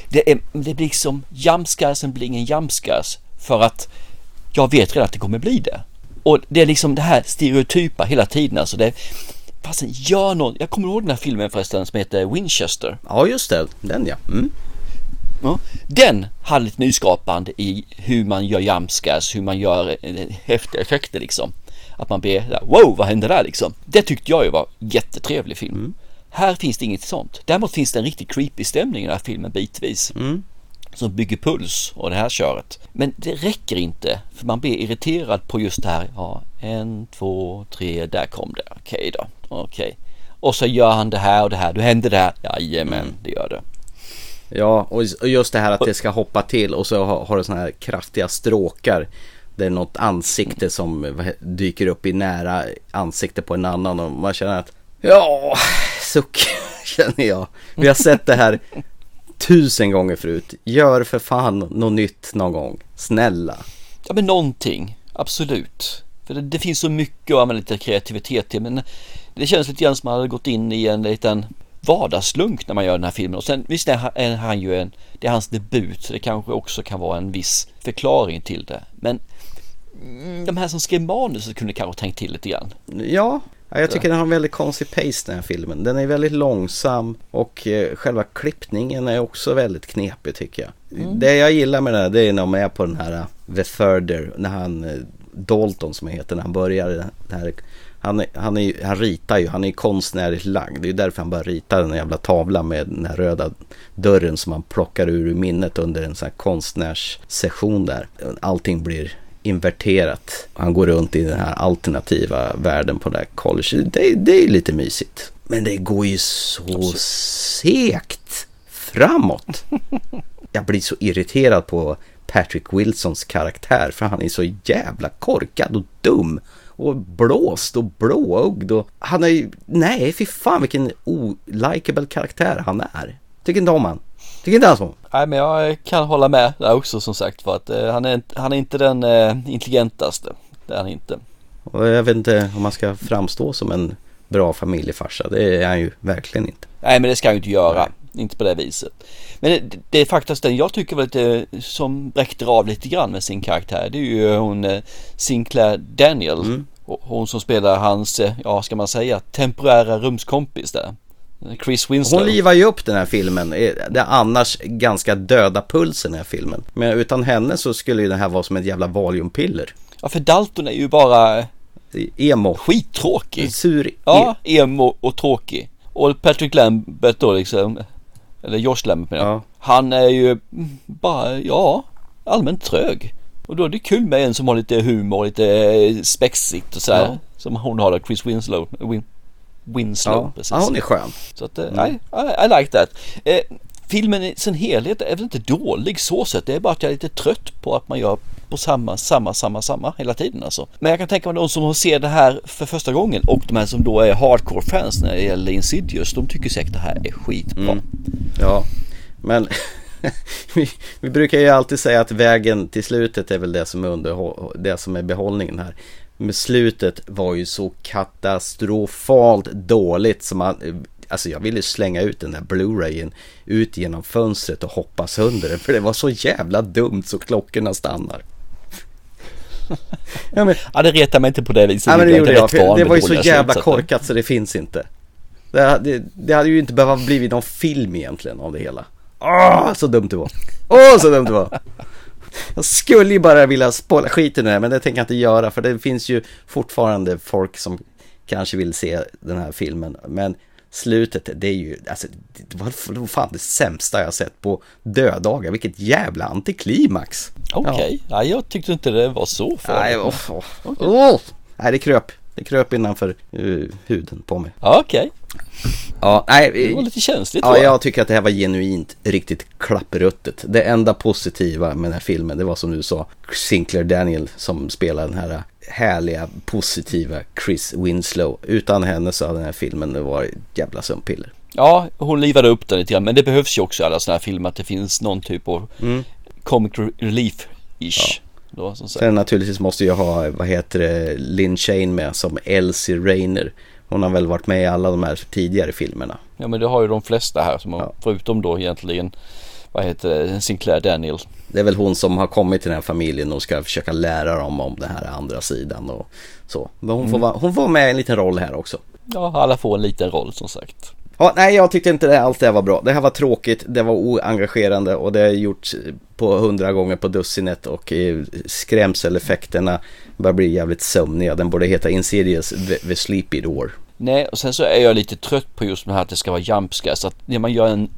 det, är, det blir liksom jamskarsen blir ingen jamskars för att jag vet redan att det kommer bli det. Och det är liksom det här stereotypa hela tiden alltså. Det, Fasen, gör någon. Jag kommer ihåg den här filmen förresten som heter Winchester. Ja, just det. Den ja. Mm. Ja, den hade lite nyskapande i hur man gör jumpscares, hur man gör eh, häftiga effekter liksom. Att man blir där, wow, vad hände där liksom? Det tyckte jag ju var jättetrevlig film. Mm. Här finns det inget sånt. Däremot finns det en riktigt creepy stämning i den här filmen bitvis. Mm. Som bygger puls och det här köret. Men det räcker inte för man blir irriterad på just det här. Ja, en, två, tre, där kom det. Okej då, okej. Och så gör han det här och det här. Då händer det här. Jajamän, Mm. det gör det. Ja, och just det här att det ska hoppa till och så har det sådana här kraftiga stråkar. Det är något ansikte som dyker upp i nära ansikte på en annan och man känner att ja, suck *laughs* känner jag. Vi har sett det här tusen gånger förut. Gör för fan något nytt någon gång. Snälla. Ja men någonting, absolut. För det, det finns så mycket att använda lite kreativitet till men det känns lite grann som att man hade gått in i en liten vardagslunk när man gör den här filmen och sen visst är han, ju en, det är hans debut så det kanske också kan vara en viss förklaring till det. Men mm, de här som skrev manuset kunde kanske tänkt till lite grann. Ja, ja, jag tycker den har en väldigt konstig pace den här filmen. Den är väldigt långsam och eh, själva klippningen är också väldigt knepig tycker jag. Mm. Det jag gillar med den här det är när de är på den här uh, The Thirder, när han eh, Dalton som han heter, när han börjar den här han, är, han, är, han ritar ju, han är konstnärligt lagd. Det är därför han börjar rita den jävla tavlan med den här röda dörren som han plockar ur minnet under en sån här konstnärssession där. Allting blir inverterat. Han går runt i den här alternativa världen på det här college. Det, det är lite mysigt. Men det går ju så segt framåt. Jag blir så irriterad på Patrick Wilsons karaktär för han är så jävla korkad och dum och blåst och blåögd och han är ju, nej fy fan vilken olikable karaktär han är. Tycker inte om han. Tycker inte alls om. Nej men jag kan hålla med där också som sagt för att eh, han, är, han är inte den eh, intelligentaste. Det är han inte. Och jag vet inte om man ska framstå som en bra familjefarsa. Det är han ju verkligen inte. Nej men det ska han ju inte göra. Inte på det viset. Men det, det är faktiskt den jag tycker var lite som bräckte av lite grann med sin karaktär. Det är ju hon eh, Sinclair Daniel. Och Hon som spelar hans, eh, ja ska man säga, temporära rumskompis där. Chris Winslow. Hon livar ju upp den här filmen. Det är annars ganska döda pulsen i den här filmen. Men utan henne så skulle ju den här vara som ett jävla valiumpiller. Ja för Dalton är ju bara Emo. skittråkig. Sur. Ja, emo och tråkig. Och Patrick Lambert då liksom, eller Josh Lambert menar jag. Ja. Han är ju bara, ja, allmänt trög. Och då är det kul med en som har lite humor, lite eh, spexigt och sådär. Ja. Som hon har då, Chris Winslow. Win, Winslow, Ja. precis. ja, hon är skön. Så att, mm. I, I, I like that. Eh, filmen i sin helhet är väl inte dålig så sett. Det är bara att jag är lite trött på att man gör på samma, samma, samma, samma hela tiden alltså. Men jag kan tänka mig de som ser det här för första gången och de här som då är hardcore fans när det gäller Insidious. De tycker säkert det här är skitbra. Mm. Ja, men *laughs* vi, vi brukar ju alltid säga att vägen till slutet är väl det som är, under, det som är behållningen här. Men slutet var ju så katastrofalt dåligt som man, alltså jag ville slänga ut den där Blu-rayen ut genom fönstret och hoppa sönder den för det var så jävla dumt så klockorna stannar. *laughs* ja, men, ja det retar mig inte på det viset. Ja men det gjorde jag, van det var ju så jävla slut, korkat så det finns inte. Det, det, det hade ju inte behövt blivit någon film egentligen av det hela. Åh, så dumt det var. Åh, så dumt det var. Jag skulle ju bara vilja spoila skiten i det men det tänker jag inte göra för det finns ju fortfarande folk som kanske vill se den här filmen. Men slutet, det är ju, alltså, det var, fan det sämsta jag sett på döddagar. Vilket jävla antiklimax. Okej, okay. ja. ja, jag tyckte inte det var så farligt. Nej, oh, oh, oh. Nej, det kröp. Det kröp innanför uh, huden på mig. Okej. Okay. Ja, nej. Det var lite känsligt Ja, jag tycker att det här var genuint riktigt klappruttet. Det enda positiva med den här filmen, det var som du sa, Sinclair Daniel som spelar den här härliga, positiva Chris Winslow. Utan henne så hade den här filmen varit jävla sömnpiller. Ja, hon livade upp den lite grann, men det behövs ju också i alla sådana här filmer att det finns någon typ av mm. comic relief-ish. Ja. Då, Sen naturligtvis måste jag ha, vad heter det, Lynn Shane med som Elsie Rainer. Hon har väl varit med i alla de här tidigare filmerna. Ja men det har ju de flesta här som ja. förutom då egentligen vad heter det, Sinclair Daniel. Det är väl hon som har kommit till den här familjen och ska försöka lära dem om den här andra sidan och så. Men hon, mm. får, vara, hon får med en liten roll här också. Ja, alla får en liten roll som sagt. Ja, nej, jag tyckte inte det, allt det här var bra. Det här var tråkigt, det var oengagerande och det har gjort på hundra gånger på dussinet och skrämseleffekterna börjar bli jävligt sömniga. Den borde heta Insidious the, the Sleepy Door. Nej, och sen så är jag lite trött på just det här att det ska vara jumpscares. Att när man gör en,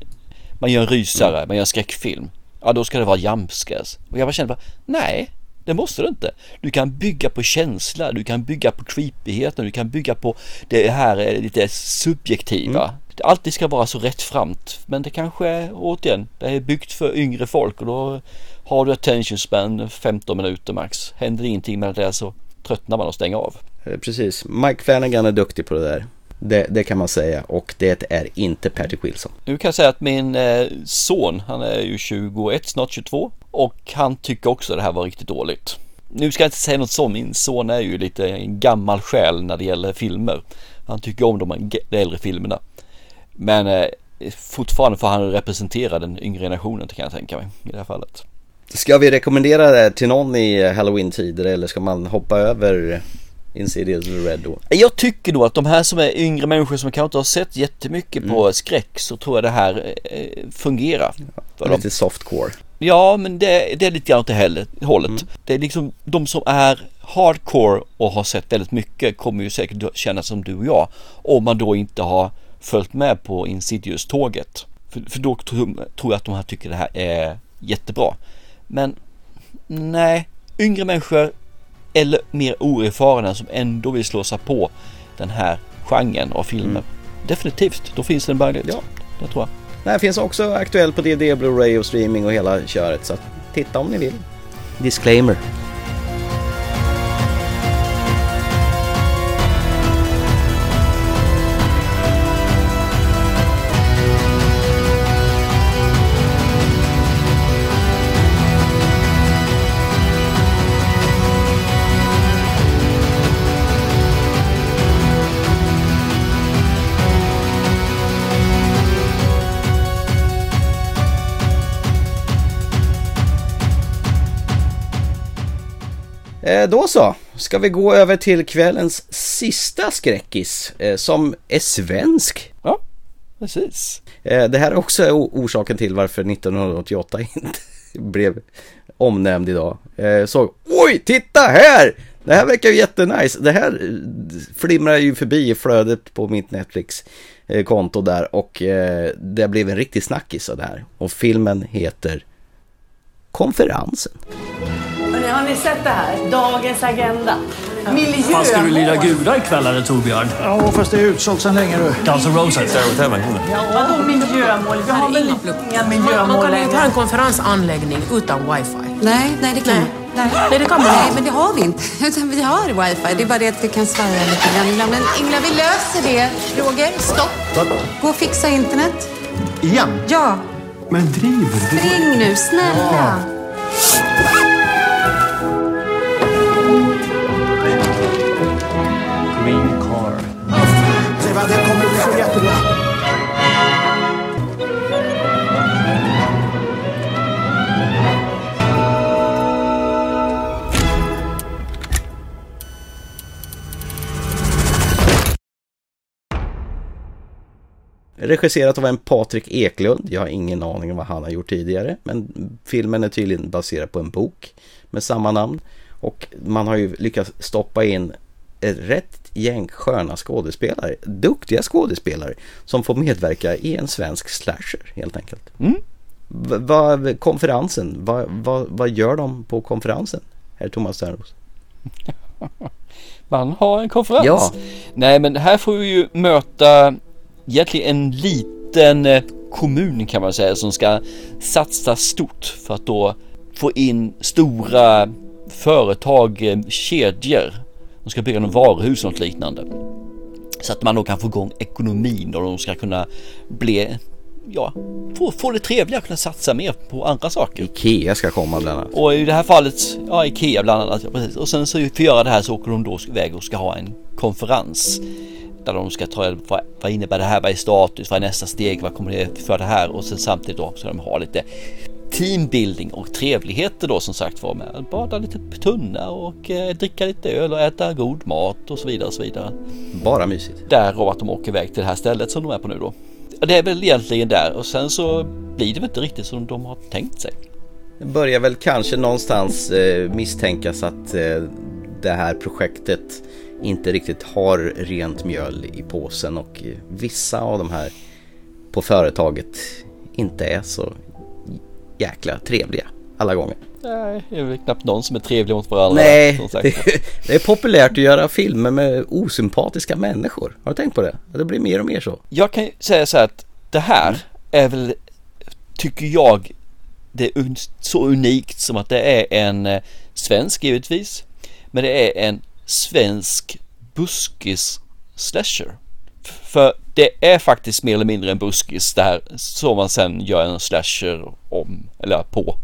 man gör en rysare, mm. man gör en skräckfilm. Ja, då ska det vara jumpscares. Och jag bara känner bara, nej, det måste du inte. Du kan bygga på känsla, du kan bygga på creepigheten, du kan bygga på det här eh, lite subjektiva. Mm. Alltid ska vara så rättframt. Men det kanske, återigen, det är byggt för yngre folk och då har du attention span 15 minuter max. Händer ingenting med det så tröttnar man och stänger av. Eh, precis, Mike Flanagan är duktig på det där. Det, det, kan man säga och det är inte Patrick Wilson. Nu kan jag säga att min eh, son, han är ju 21, snart 22 och han tycker också det här var riktigt dåligt. Nu ska jag inte säga något så, min son är ju lite en gammal själ när det gäller filmer. Han tycker om de äldre filmerna. Men eh, fortfarande får han representera den yngre generationen kan jag tänka mig i det här fallet. Ska vi rekommendera det till någon i halloween-tider eller ska man hoppa över Insidious Red då? Jag tycker nog att de här som är yngre människor som kanske inte har sett jättemycket mm. på skräck så tror jag det här eh, fungerar. Ja, lite softcore. Ja, men det, det är lite grann åt det hållet. Mm. Det är liksom de som är hardcore och har sett väldigt mycket kommer ju säkert känna som du och jag. Om man då inte har följt med på Insidious-tåget. För, för då tror jag att de här tycker det här är jättebra. Men nej, yngre människor eller mer oerfarna som ändå vill slå sig på den här genren av filmer. Mm. Definitivt, då finns det en möjlighet. Ja, det tror jag. Det finns också aktuellt på DVD, Blu-ray och streaming och hela köret. Så titta om ni vill. Disclaimer. Då så, ska vi gå över till kvällens sista skräckis eh, som är svensk. Ja, precis. Eh, det här är också orsaken till varför 1988 inte *laughs* blev omnämnd idag. Så, oj, titta här! Det här verkar ju jättenice. Det här flimrar ju förbi i flödet på mitt Netflix-konto där och det blev en riktig snackis av det här. Och filmen heter Konferensen. Hörrni, har ni sett det här? Dagens agenda. Miljö. Fan, ska du lira gudar ikväll eller Torbjörn? Ja, fast det är utsålt sen länge du. Guns N' Roses. Ja, vadå miljömål? Vi har väl inga miljömål Man kan inte ha en konferensanläggning utan wifi. Nej, nej det kan nej. Nej. nej, det kan man Nej, men det har vi inte. *laughs* vi har wifi. Det är bara det att vi kan svaja lite grann Men Ingela, vi löser det. Roger, stopp. Gå och fixa internet. Igen? Ja. Men driver du? Spring nu, snälla. Regisserat av en Patrik Eklund. Jag har ingen aning om vad han har gjort tidigare. Men filmen är tydligen baserad på en bok med samma namn. Och man har ju lyckats stoppa in ett rätt gäng sköna skådespelare, duktiga skådespelare som får medverka i en svensk slasher helt enkelt. Mm. Vad, konferensen, vad, vad, vad gör de på konferensen, herr Thomas Törnros? *laughs* Man har en konferens. Ja. Nej men här får vi ju möta egentligen en liten eh, kommun kan man säga som ska satsa stort för att då få in stora företag, eh, kedjor de ska bygga något varuhus och något liknande. Så att man då kan få igång ekonomin och de ska kunna bli ja, få, få det trevliga och kunna satsa mer på andra saker. Ikea ska komma bland annat. Och i det här fallet, ja Ikea bland annat, ja, precis. Och sen så för att göra det här så åker de då iväg och ska ha en konferens. Där de ska ta vad, vad innebär det här, vad är status, vad är nästa steg, vad kommer det för det här och sen samtidigt då ska de ha lite teambuilding och trevligheter då som sagt var med. Bada lite tunna och eh, dricka lite öl och äta god mat och så vidare och så vidare. Bara mysigt. Därav att de åker iväg till det här stället som de är på nu då. Det är väl egentligen där och sen så blir det väl inte riktigt som de har tänkt sig. Det börjar väl kanske någonstans eh, misstänkas att eh, det här projektet inte riktigt har rent mjöl i påsen och vissa av de här på företaget inte är så jäkla trevliga alla gånger. Nej, det är väl knappt någon som är trevlig mot varandra. Nej, det, *laughs* det är populärt att göra filmer med osympatiska människor. Har du tänkt på det? Det blir mer och mer så. Jag kan säga så här att det här är väl, tycker jag, det är så unikt som att det är en eh, svensk givetvis. Men det är en svensk buskis slasher. För det är faktiskt mer eller mindre en buskis det här som man sen gör en slasher om, eller på.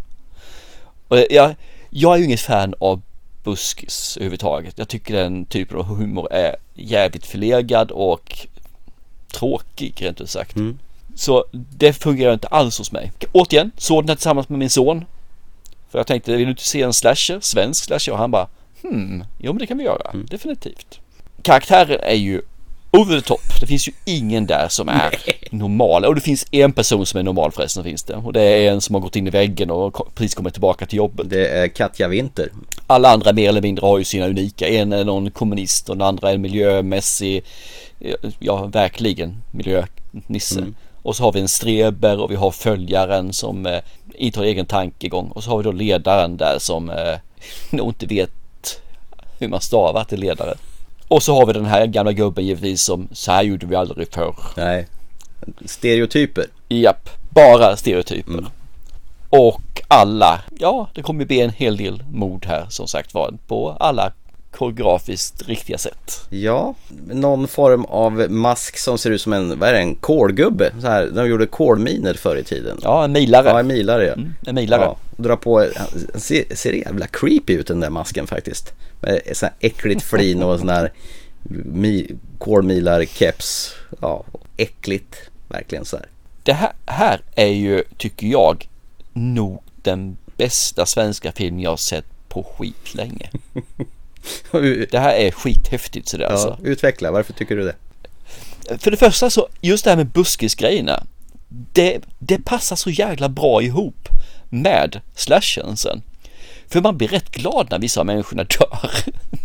Och jag, jag är ju inget fan av buskis överhuvudtaget. Jag tycker den typen av humor är jävligt förlegad och tråkig rent ut sagt. Så det fungerar inte alls hos mig. Återigen, såg den här tillsammans med min son. För jag tänkte, vill du inte se en slasher, svensk slasher? Och han bara, hmm, jo men det kan vi göra, definitivt. Karaktären är ju over the top. Det finns ju ingen där som är normal. Och det finns en person som är normal förresten finns det. Och det är en som har gått in i väggen och precis kommit tillbaka till jobbet. Det är Katja Winter. Alla andra mer eller mindre har ju sina unika. En är någon kommunist och den andra är en miljömässig, ja verkligen miljönisse. Mm. Och så har vi en streber och vi har följaren som eh, inte har egen tankegång. Och så har vi då ledaren där som eh, *laughs* nog inte vet hur man stavar till ledare. Och så har vi den här gamla gubben givetvis som så här gjorde vi aldrig förr. Nej. Stereotyper. Japp, bara stereotyper. Och alla, ja det kommer bli en hel del mord här som sagt var på alla koreografiskt riktiga sätt. Ja, någon form av mask som ser ut som en, vad är det, en kolgubbe? Så här, de gjorde kolminer förr i tiden. Ja, en milare. Ja, en milare ja. en milare. Ja, dra på, han ser, ser jävla creepy ut den där masken faktiskt. Med sån här äckligt flin och sån här mi, kolmilar-keps. Ja, äckligt. Verkligen så här. Det här, här är ju, tycker jag, nog den bästa svenska film jag har sett på skitlänge. *laughs* Det här är skithäftigt sådär Ja, alltså. utveckla, varför tycker du det? För det första så, just det här med buskisgrejerna. Det, det passar så jävla bra ihop med slashen sen. För man blir rätt glad när vissa av människorna *laughs* dör.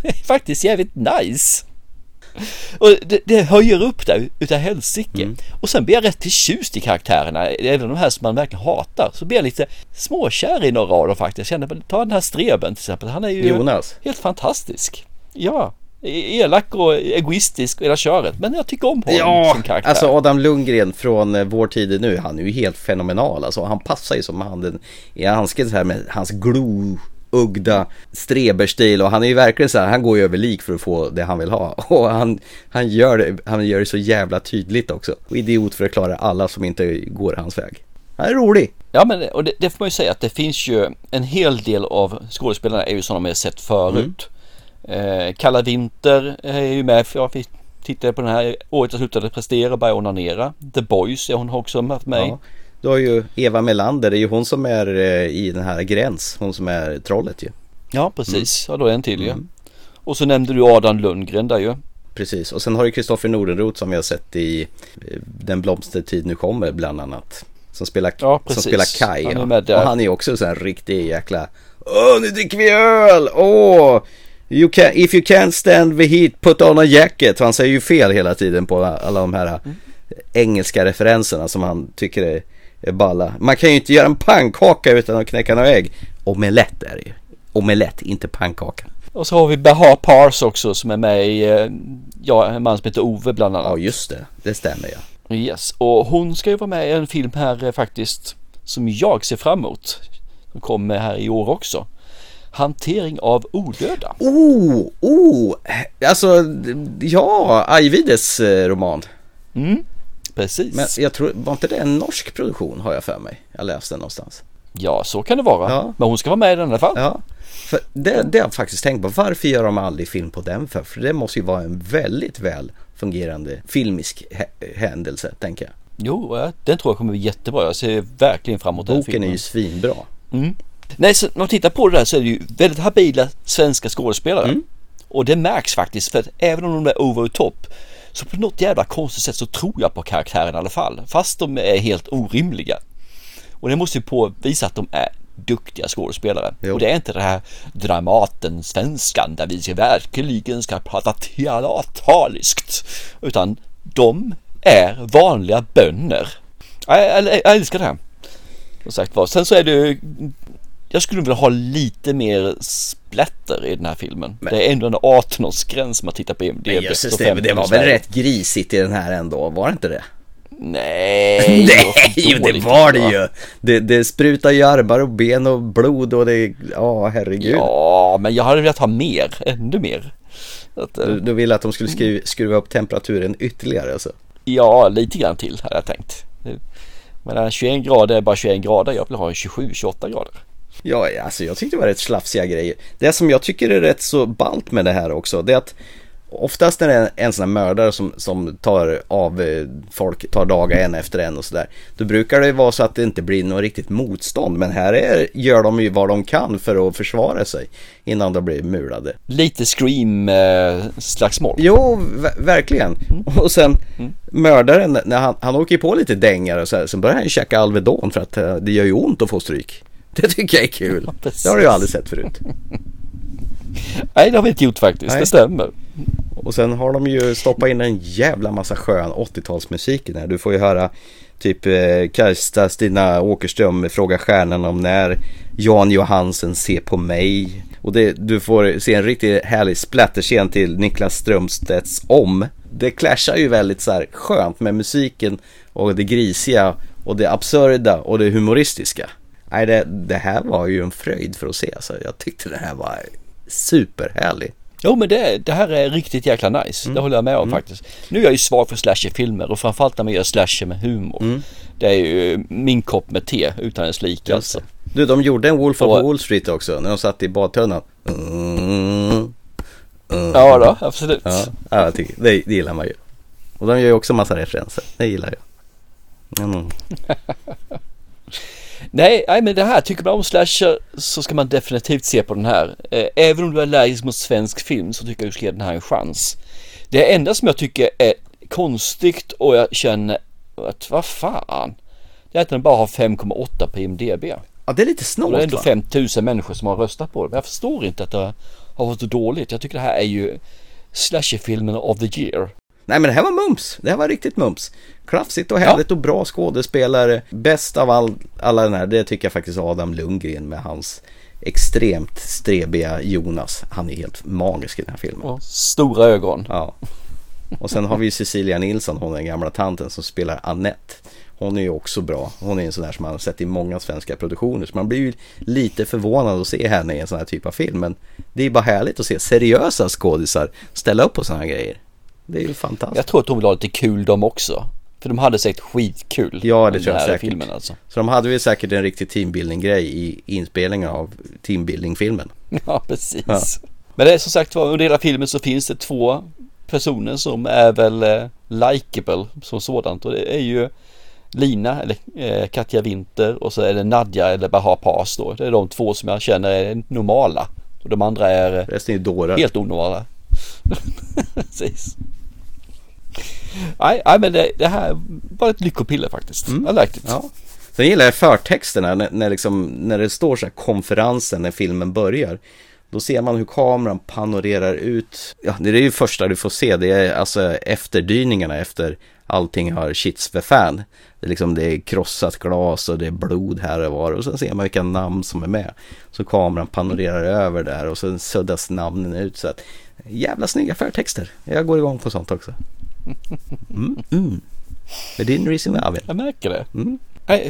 Det är faktiskt jävligt nice. Och det, det höjer upp där utav helsike. Och sen blir jag rätt förtjust i karaktärerna. Även de här som man verkligen hatar. Så blir jag lite småkär i några av dem faktiskt. Jag känner, ta den här streben till exempel. Han är ju Jonas. helt fantastisk. Ja, elak och egoistisk och hela köret. Men jag tycker om honom Ja, som karaktär. alltså Adam Lundgren från eh, Vår tid nu, han är ju helt fenomenal. Alltså, han passar ju som handen i handsken så här med hans glo-ugda streberstil och han är ju verkligen så här, han går ju över lik för att få det han vill ha. *laughs* Och han, han, gör, det, han gör det så jävla tydligt också. Och idiot för att klara alla som inte går hans väg. Han är rolig. Ja men och det, det får man ju säga att det finns ju en hel del av skådespelarna är ju sådana man har sett förut. Eh, Kalla Vinter är ju med, för jag tittade på den här året jag slutade prestera, började onanera. The Boys är hon också med i. Ja. Du har ju Eva Melander, det är ju hon som är eh, i den här Gräns, hon som är trollet ju. Ja precis, ja då är en till ju. Och så nämnde du Adam Lundgren där ju. Precis, och sen har du Kristoffer Nordenroth som vi har sett i eh, Den blomstertid nu kommer bland annat. Som spelar, Ja, som spelar Kai. Han är med där. Och han är också så här riktig jäkla Åh, nu dricker vi öl! Åh! You can, if you can't stand the heat, put on a jacket. Han säger ju fel hela tiden på alla de här Mm. engelska referenserna som han tycker är, är balla. Man kan ju inte göra en pannkaka utan att knäcka några ägg. Omelett är det ju. Omelett, inte pannkaka. Och så har vi Bahar Pars också som är med i, eh, ja en man som heter Ove bland annat. Ja just det, det stämmer ja. Yes, och hon ska ju vara med i en film här eh, faktiskt som jag ser fram emot. Som kommer här i år också. Hantering av odöda. Oh, oh, alltså ja, Ajvides eh, roman. Mm, precis. Men jag tror, var inte det en norsk produktion har jag för mig? Jag läste den någonstans. Ja, så kan det vara. Ja. Men hon ska vara med i den i alla fall. Ja, för det, det har jag faktiskt tänkt på. Varför gör de aldrig film på den för? För det måste ju vara en väldigt väl fungerande filmisk hä- händelse, tänker jag. Jo, ja, den tror jag kommer bli jättebra. Jag ser verkligen fram emot den Boken är filmen. ju svinbra. Mm. Nej, så när man tittar på det där så är det ju väldigt habila svenska skådespelare. Mm. Och det märks faktiskt för att även om de är over the top Så på något jävla konstigt sätt så tror jag på karaktären i alla fall. Fast de är helt orimliga. Och det måste ju påvisa att de är duktiga skådespelare. Och det är inte det här Dramaten svenskan där vi verkligen ska prata teatraliskt. Utan de är vanliga bönder. Jag, jag, jag älskar det här. Som sagt var. Sen så är det ju jag skulle vilja ha lite mer splatter i den här filmen. Men, det är ändå en 18-årsgräns man tittar på IMDb. Men just det, det var väl rätt grisigt i den här ändå, var det inte det? Nej, *laughs* Nej, det var det ju. Det, det sprutar ju armar och ben och blod och det, ja herregud. Ja, men jag hade velat ha mer, ännu mer. Att, du, du ville att de skulle skruva, skruva upp temperaturen ytterligare alltså? Ja, lite grann till hade jag tänkt. Men 21 grader är bara 21 grader, jag vill ha 27-28 grader. Ja, alltså jag tyckte det var rätt slafsiga grejer. Det som jag tycker är rätt så balt med det här också, det är att oftast när det är en sån här mördare som, som tar av eh, folk, tar dagar en efter en och sådär. Då brukar det vara så att det inte blir något riktigt motstånd. Men här är, gör de ju vad de kan för att försvara sig innan de blir mulade. Lite scream-slagsmål. Eh, jo, verkligen. Mm. Och sen mm. mördaren, när han, han åker på lite dängar och så här, sen börjar han käka Alvedon för att eh, det gör ju ont att få stryk. *laughs* Det tycker jag är kul. Ja, det har du ju aldrig sett förut. *laughs* Nej, det har vi inte gjort faktiskt. Nej. Det stämmer. Och sen har de ju stoppat in en jävla massa skön 80-talsmusik i den här. Du får ju höra typ eh, Karsta Stina Åkerström fråga stjärnan om när Jan Johansen ser på mig. Och det, du får se en riktigt härlig splatterscen till Niklas Strömstedts Om. Det clashar ju väldigt så här skönt med musiken och det grisiga och det absurda och det humoristiska. Nej, det, det här var ju en fröjd för att se. Alltså, jag tyckte det här var superhärlig. Jo men det, det här är riktigt jäkla nice. Mm. Det håller jag med om mm. faktiskt. Nu är jag ju svag för slasherfilmer och framförallt när man gör slasher med humor. Mm. Det är ju min kopp med te utan dess like alltså. Du, de gjorde en Wolf of och, Wall Street också när de satt i badtunnan. Mm. Ja då, absolut. Ja, ja jag tycker, det, det gillar man ju. Och de gör ju också massa referenser. Det gillar jag. Mm. *laughs* Nej, nej, men det här, tycker man om slasher så ska man definitivt se på den här. Eh, även om du är allergisk mot svensk film så tycker jag du ska ge den här en chans. Det enda som jag tycker är konstigt och jag känner att vad fan. Det är att den bara har 5,8 på IMDB. Ja, det är lite snålt va? Det är ändå 5000 människor som har röstat på det. Men jag förstår inte att det har varit så dåligt. Jag tycker det här är ju slasherfilmen of the year. Nej men det här var mums. Det här var riktigt mums. Klafsigt och härligt ja. och bra skådespelare. Bäst av all, alla den här, det tycker jag faktiskt Adam Lundgren med hans extremt strebiga Jonas. Han är helt magisk i den här filmen. Och stora ögon. Ja. Och sen har vi Cecilia Nilsson, hon den gamla tanten som spelar Annette. Hon är ju också bra. Hon är en sån där som man har sett i många svenska produktioner. Så man blir ju lite förvånad att se henne i en sån här typ av film. Men det är bara härligt att se seriösa skådisar ställa upp på såna här grejer. Det är ju fantastiskt. Jag tror att de vill ha lite kul de också. För de hade säkert skitkul. Ja, det tror jag säkert. Filmen alltså. Så de hade väl säkert en riktig teambuilding-grej i inspelningen av teambuilding-filmen. *laughs* Ja, precis. Ja. Men det är som sagt var, under hela filmen så finns det två personer som är väl eh, likeable som sådant. Och det är ju Lina eller eh, Katja Winter och så är det Nadja eller Bahar Pas då. Det är de två som jag känner är normala. Och de andra är, eh, Resten är dårar. helt onormala. *laughs* Precis. Nej, nej men det, det, här var ett lyckopiller faktiskt. Mm. I liked it. Ja. Sen gillar jag förtexterna när, när, liksom, när det står så här konferensen när filmen börjar. Då ser man hur kameran panorerar ut. Ja, det är ju första du får se. Det är alltså efterdyningarna efter allting har shits för fan. Det är, liksom, det är krossat glas och det är blod här och var. Och sen ser man vilka namn som är med. Så kameran panorerar över där och sen suddas namnen ut. Så att, jävla snygga förtexter. Jag går igång på sånt också. Mm, mm. Det är din reason why. Jag märker det. Mm.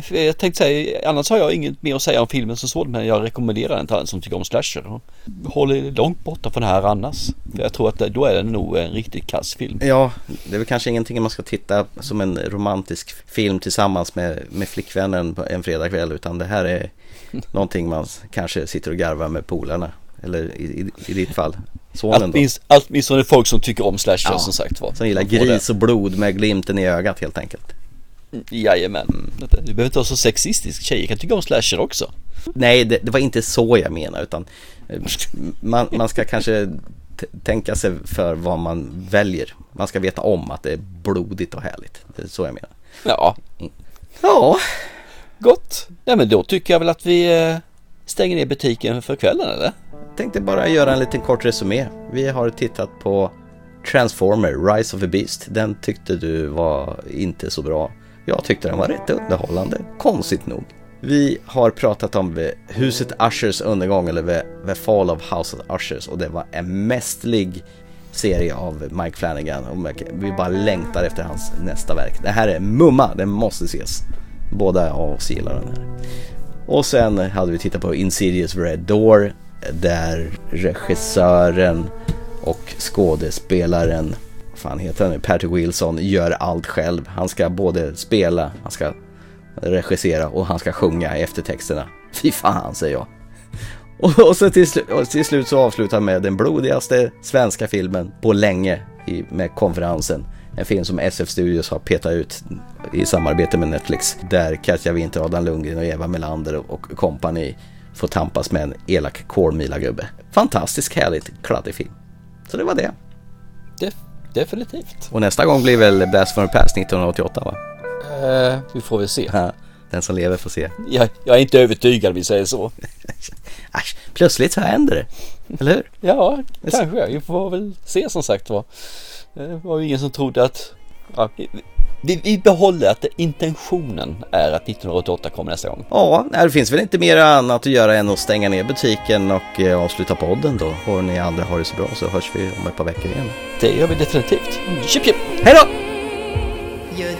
Jag tänkte säga, annars har jag inget mer att säga om filmen som sådan men jag rekommenderar den till alla som tycker om slasher. Håller långt borta från det här annars. För jag tror att då är det nog en riktigt kass film. Ja, det är väl kanske ingenting man ska titta som en romantisk film tillsammans med, med flickvännen en fredagkväll utan det här är *laughs* någonting man kanske sitter och garvar med polarna. Eller i, i, i ditt fall sonen. Åtminstone folk som tycker om slasher ja, som sagt var. Som gillar gris och blod med glimten i ögat helt enkelt. Jajamän. Mm. Du behöver inte vara så sexistisk. Tjejer kan tycka om slasher också. Nej, det, det var inte så jag menar utan eh, man, man ska kanske tänka sig för vad man väljer. Man ska veta om att det är blodigt och härligt. Det är så jag menar. Ja. Ja. Gott. Ja men då tycker jag väl att vi eh, stänger ner butiken för kvällen eller? Tänkte bara göra en liten kort resumé. Vi har tittat på Transformer, Rise of the Beast. Den tyckte du var inte så bra. Jag tyckte den var rätt underhållande, konstigt nog. Vi har pratat om huset Ushers undergång eller the, Fall of House of Ushers och det var en mästerlig serie av Mike Flanagan och vi bara längtar efter hans nästa verk. Det här är Mumma, den måste ses. Båda av oss gillar den här. Och sen hade vi tittat på Insidious Red Door där regissören och skådespelaren, vad fan heter han nu, Patrick Wilson, gör allt själv. Han ska både spela, han ska regissera och han ska sjunga eftertexterna. *laughs* Fy fan säger jag. *laughs* Och, och så till, och till slut så avslutar han med den blodigaste svenska filmen på länge i, med konferensen. En film som SF Studios har petat ut i samarbete med Netflix. Där Katja Winter, Adam Lundgren och Eva Melander och kompani får tampas med en elak kolmila-gubbe. Fantastiskt härligt kladdig film. Så det var det. Def definitivt. Och nästa gång blir väl Blast from the Past 1988 va? Eh, vi får väl se. Ja, den som lever får se. Jag, jag är inte övertygad, vi säger så. *laughs* Äsch, plötsligt så händer det. Eller hur? Ja, kanske. Vi får väl se som sagt var. Det var ju ingen som trodde att... Ja, vi, vi behåller att intentionen är att 1988 kommer nästa gång. Ja, det finns väl inte mer annat att göra än att stänga ner butiken och eh, avsluta podden då. Och ni andra har det så bra så hörs vi om ett par veckor igen. Det gör vi definitivt. Chip chip! Hej då! You're